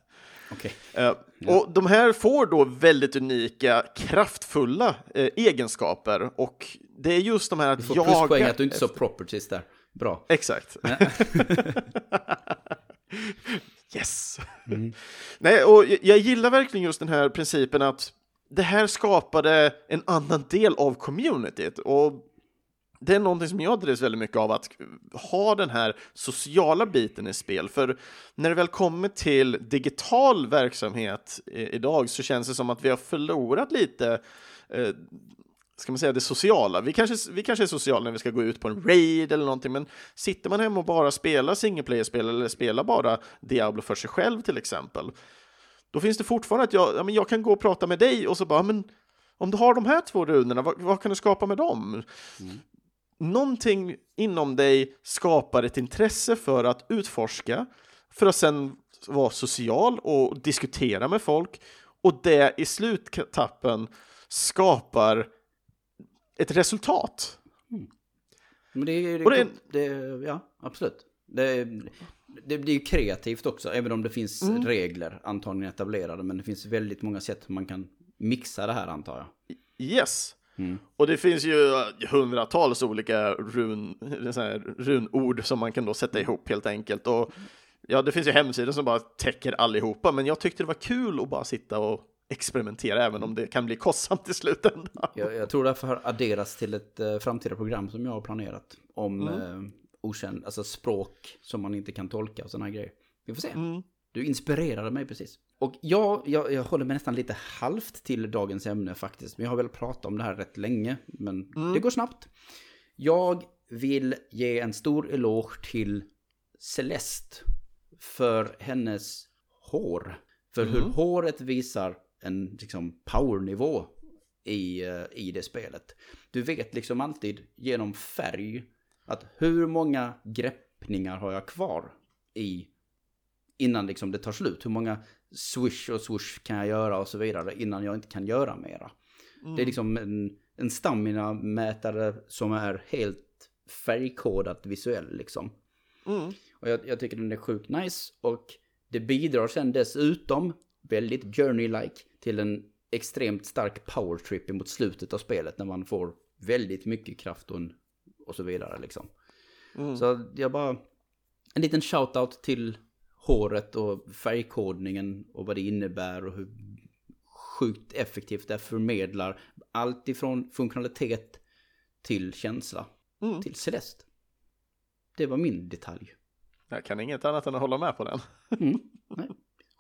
Okay. Uh, eh. Och de här får då väldigt unika, kraftfulla uh, egenskaper och det är just de här att du får jaga... pluspoäng att du inte så properties där. Bra. Exakt. yes! Mm. Nej, och jag gillar verkligen just den här principen att det här skapade en annan del av communityt och det är någonting som jag drivs väldigt mycket av, att ha den här sociala biten i spel. För när det väl kommer till digital verksamhet eh, idag så känns det som att vi har förlorat lite eh, ska man säga, det sociala. Vi kanske, vi kanske är sociala när vi ska gå ut på en raid eller någonting, men sitter man hemma och bara spelar single player-spel eller spelar bara Diablo för sig själv till exempel, då finns det fortfarande att jag, ja, men jag kan gå och prata med dig och så bara, men om du har de här två runorna, vad, vad kan du skapa med dem? Mm någonting inom dig skapar ett intresse för att utforska, för att sen vara social och diskutera med folk och det i slutetappen skapar ett resultat. Mm. Men det är, det, det, det, ja, absolut. Det, det blir ju kreativt också, även om det finns mm. regler antagligen etablerade. Men det finns väldigt många sätt man kan mixa det här antar jag. Yes. Mm. Och det finns ju hundratals olika run, runord som man kan då sätta ihop helt enkelt. Och ja, det finns ju hemsidor som bara täcker allihopa, men jag tyckte det var kul att bara sitta och experimentera, även om det kan bli kostsamt i slutändan. Jag, jag tror därför har adderats till ett uh, framtida program som jag har planerat om mm. uh, okänd, alltså språk som man inte kan tolka och sådana här grejer. Vi får se. Mm. Du inspirerade mig precis. Och jag, jag, jag håller mig nästan lite halvt till dagens ämne faktiskt. Men jag har väl pratat om det här rätt länge, men mm. det går snabbt. Jag vill ge en stor eloge till Celeste för hennes hår. För mm. hur håret visar en liksom, powernivå i, uh, i det spelet. Du vet liksom alltid genom färg att hur många greppningar har jag kvar i innan liksom det tar slut. Hur många swish och swoosh kan jag göra och så vidare innan jag inte kan göra mera. Mm. Det är liksom en, en stamina-mätare som är helt färgkodat visuell liksom. Mm. Och jag, jag, tycker den är sjukt nice och det bidrar sen dessutom väldigt journey-like till en extremt stark power trip mot slutet av spelet när man får väldigt mycket kraft och, och så vidare liksom. Mm. Så jag bara, en liten shout-out till håret och färgkodningen och vad det innebär och hur sjukt effektivt det förmedlar allt ifrån funktionalitet till känsla mm. till Celeste. Det var min detalj. Jag kan inget annat än att hålla med på den. mm. Nej.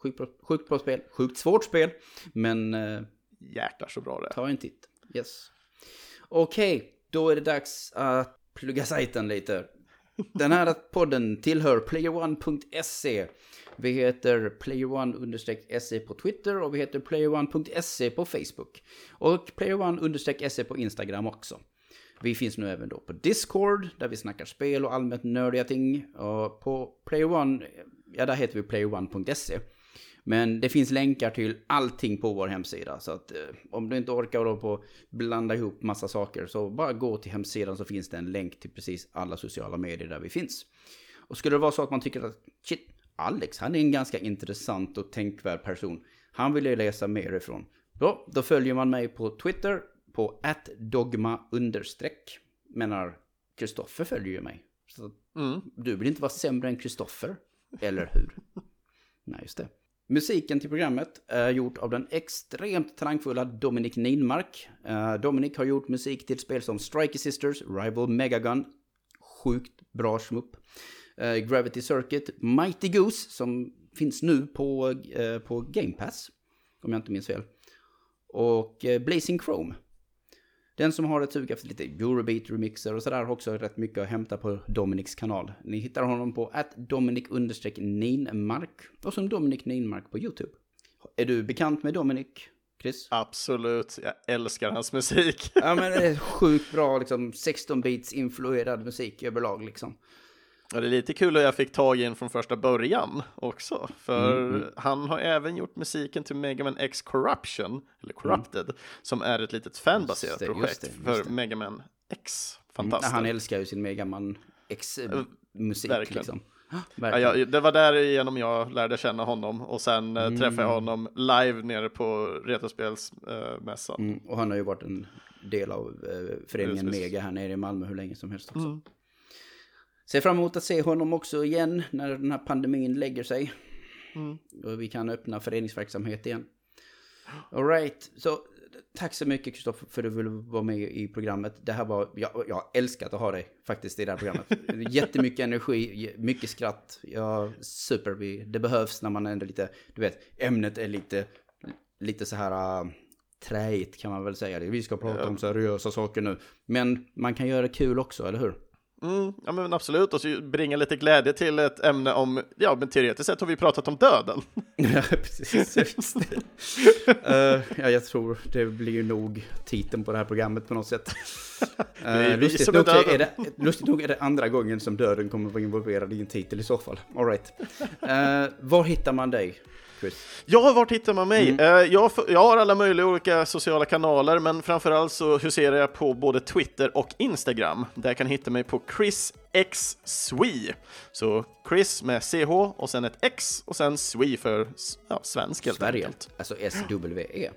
Sjukt, bra, sjukt bra spel, sjukt svårt spel, men... Eh, Hjärtar så bra det Ta en titt. Yes. Okej, okay, då är det dags att plugga sajten lite. Den här podden tillhör playerone.se. Vi heter playerone-se på Twitter och vi heter playerone.se på Facebook. Och playerone-se på Instagram också. Vi finns nu även då på Discord, där vi snackar spel och allmänt nördiga ting. Och på PlayerOne, ja där heter vi playerone.se. Men det finns länkar till allting på vår hemsida. Så att eh, om du inte orkar då på blanda ihop massa saker så bara gå till hemsidan så finns det en länk till precis alla sociala medier där vi finns. Och skulle det vara så att man tycker att shit, Alex, han är en ganska intressant och tänkvärd person. Han vill ju läsa mer ifrån. Då, då följer man mig på Twitter på dogma understreck. Menar, Kristoffer följer ju mig. Så mm. du vill inte vara sämre än Kristoffer, eller hur? Nej, just det. Musiken till programmet är gjort av den extremt talangfulla Dominic Ninmark. Eh, Dominic har gjort musik till spel som Striker Sisters, Rival Megagun, sjukt bra smupp. Eh, Gravity Circuit, Mighty Goose som finns nu på, eh, på Game Pass, om jag inte minns fel. Och Blazing Chrome. Den som har ett sug efter lite Eurobeat-remixer och sådär har också rätt mycket att hämta på Dominics kanal. Ni hittar honom på att Dominic-Ninmark och som Dominic Ninmark på YouTube. Är du bekant med Dominic, Chris? Absolut, jag älskar hans musik. ja men det är sjukt bra, liksom 16-beats influerad musik överlag liksom. Ja, det är lite kul att jag fick tag i en från första början också, för mm, mm. han har även gjort musiken till Mega Man X Corruption, eller Corrupted, mm. som är ett litet fanbaserat det, projekt det, för Mega Man X. Fantastiskt. han älskar ju sin Mega Man X-musik Verkligen. liksom. Ja, ja, det var där genom jag lärde känna honom och sen eh, mm. träffade jag honom live nere på Retrospelsmässan. Mm. Och han har ju varit en del av uh, föreningen Mega här nere i Malmö hur länge som helst också. Ser fram emot att se honom också igen när den här pandemin lägger sig. Mm. Och vi kan öppna föreningsverksamhet igen. Alright, så tack så mycket Kristoffer för att du ville vara med i programmet. Det här var, jag, jag älskat att ha dig faktiskt i det här programmet. Jättemycket energi, mycket skratt. Ja, super, det behövs när man ändå lite, du vet, ämnet är lite, lite så här uh, träigt kan man väl säga. Vi ska prata ja. om seriösa saker nu. Men man kan göra det kul också, eller hur? Mm, ja men absolut, och så bringa lite glädje till ett ämne om, ja men teoretiskt sett har vi pratat om döden. ja, precis. uh, ja, jag tror det blir ju nog titeln på det här programmet på något sätt. Uh, lustigt, nog är det, lustigt nog är det andra gången som döden kommer att vara involverad i en titel i så fall. All right. Uh, var hittar man dig? Chris? Ja, vart hittar man mig? Mm. Uh, jag, jag, har alla möjliga olika sociala kanaler, men framförallt så huserar jag på både Twitter och Instagram. Där kan hitta mig på Chris X Swee. Så Chris med CH och sen ett X och sen Swee för ja, svensk helt Sverige, enkelt. alltså SWE.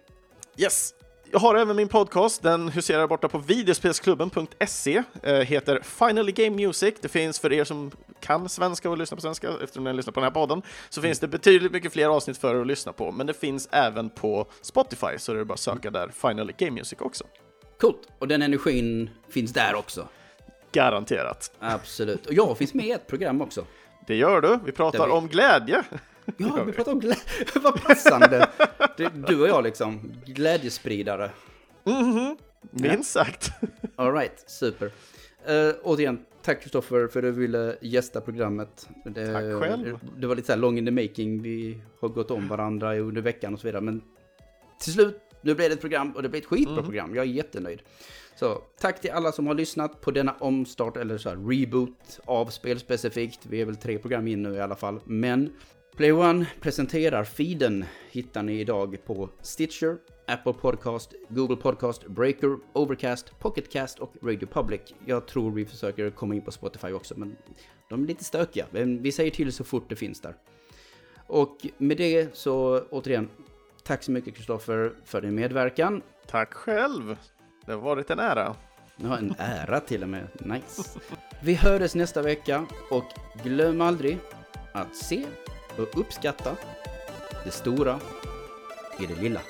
Yes, jag har även min podcast, den huserar borta på videospelsklubben.se, eh, heter Finally Game Music. Det finns för er som kan svenska och lyssnar på svenska, eftersom ni lyssnar på den här podden, så finns det betydligt mycket fler avsnitt för er att lyssna på, men det finns även på Spotify, så det är bara att söka där Finally Game Music också. Coolt, och den energin finns där också. Garanterat. Absolut, och jag finns med i ett program också. Det gör du, vi pratar vi... om glädje. Ja, vi pratar om glädje. Vad passande. Du och jag liksom, glädjespridare. Mm minst sagt. Alright, super. Uh, återigen, tack Kristoffer för att du ville gästa programmet. Det, tack själv. Det var lite så här long in the making, vi har gått om varandra under veckan och så vidare. Men till slut, nu blev det ett program och det blev ett skitbra mm. program. Jag är jättenöjd. Så tack till alla som har lyssnat på denna omstart eller så här reboot av spelspecifikt. Vi är väl tre program in nu i alla fall. Men Play One presenterar feeden hittar ni idag på Stitcher, Apple Podcast, Google Podcast, Breaker, Overcast, Pocketcast och Radio Public. Jag tror vi försöker komma in på Spotify också, men de är lite stökiga. Men vi säger till så fort det finns där. Och med det så återigen, tack så mycket Kristoffer för din medverkan. Tack själv. Det har varit en ära. Ja, en ära till och med. Nice. Vi hörs nästa vecka och glöm aldrig att se och uppskatta det stora i det lilla.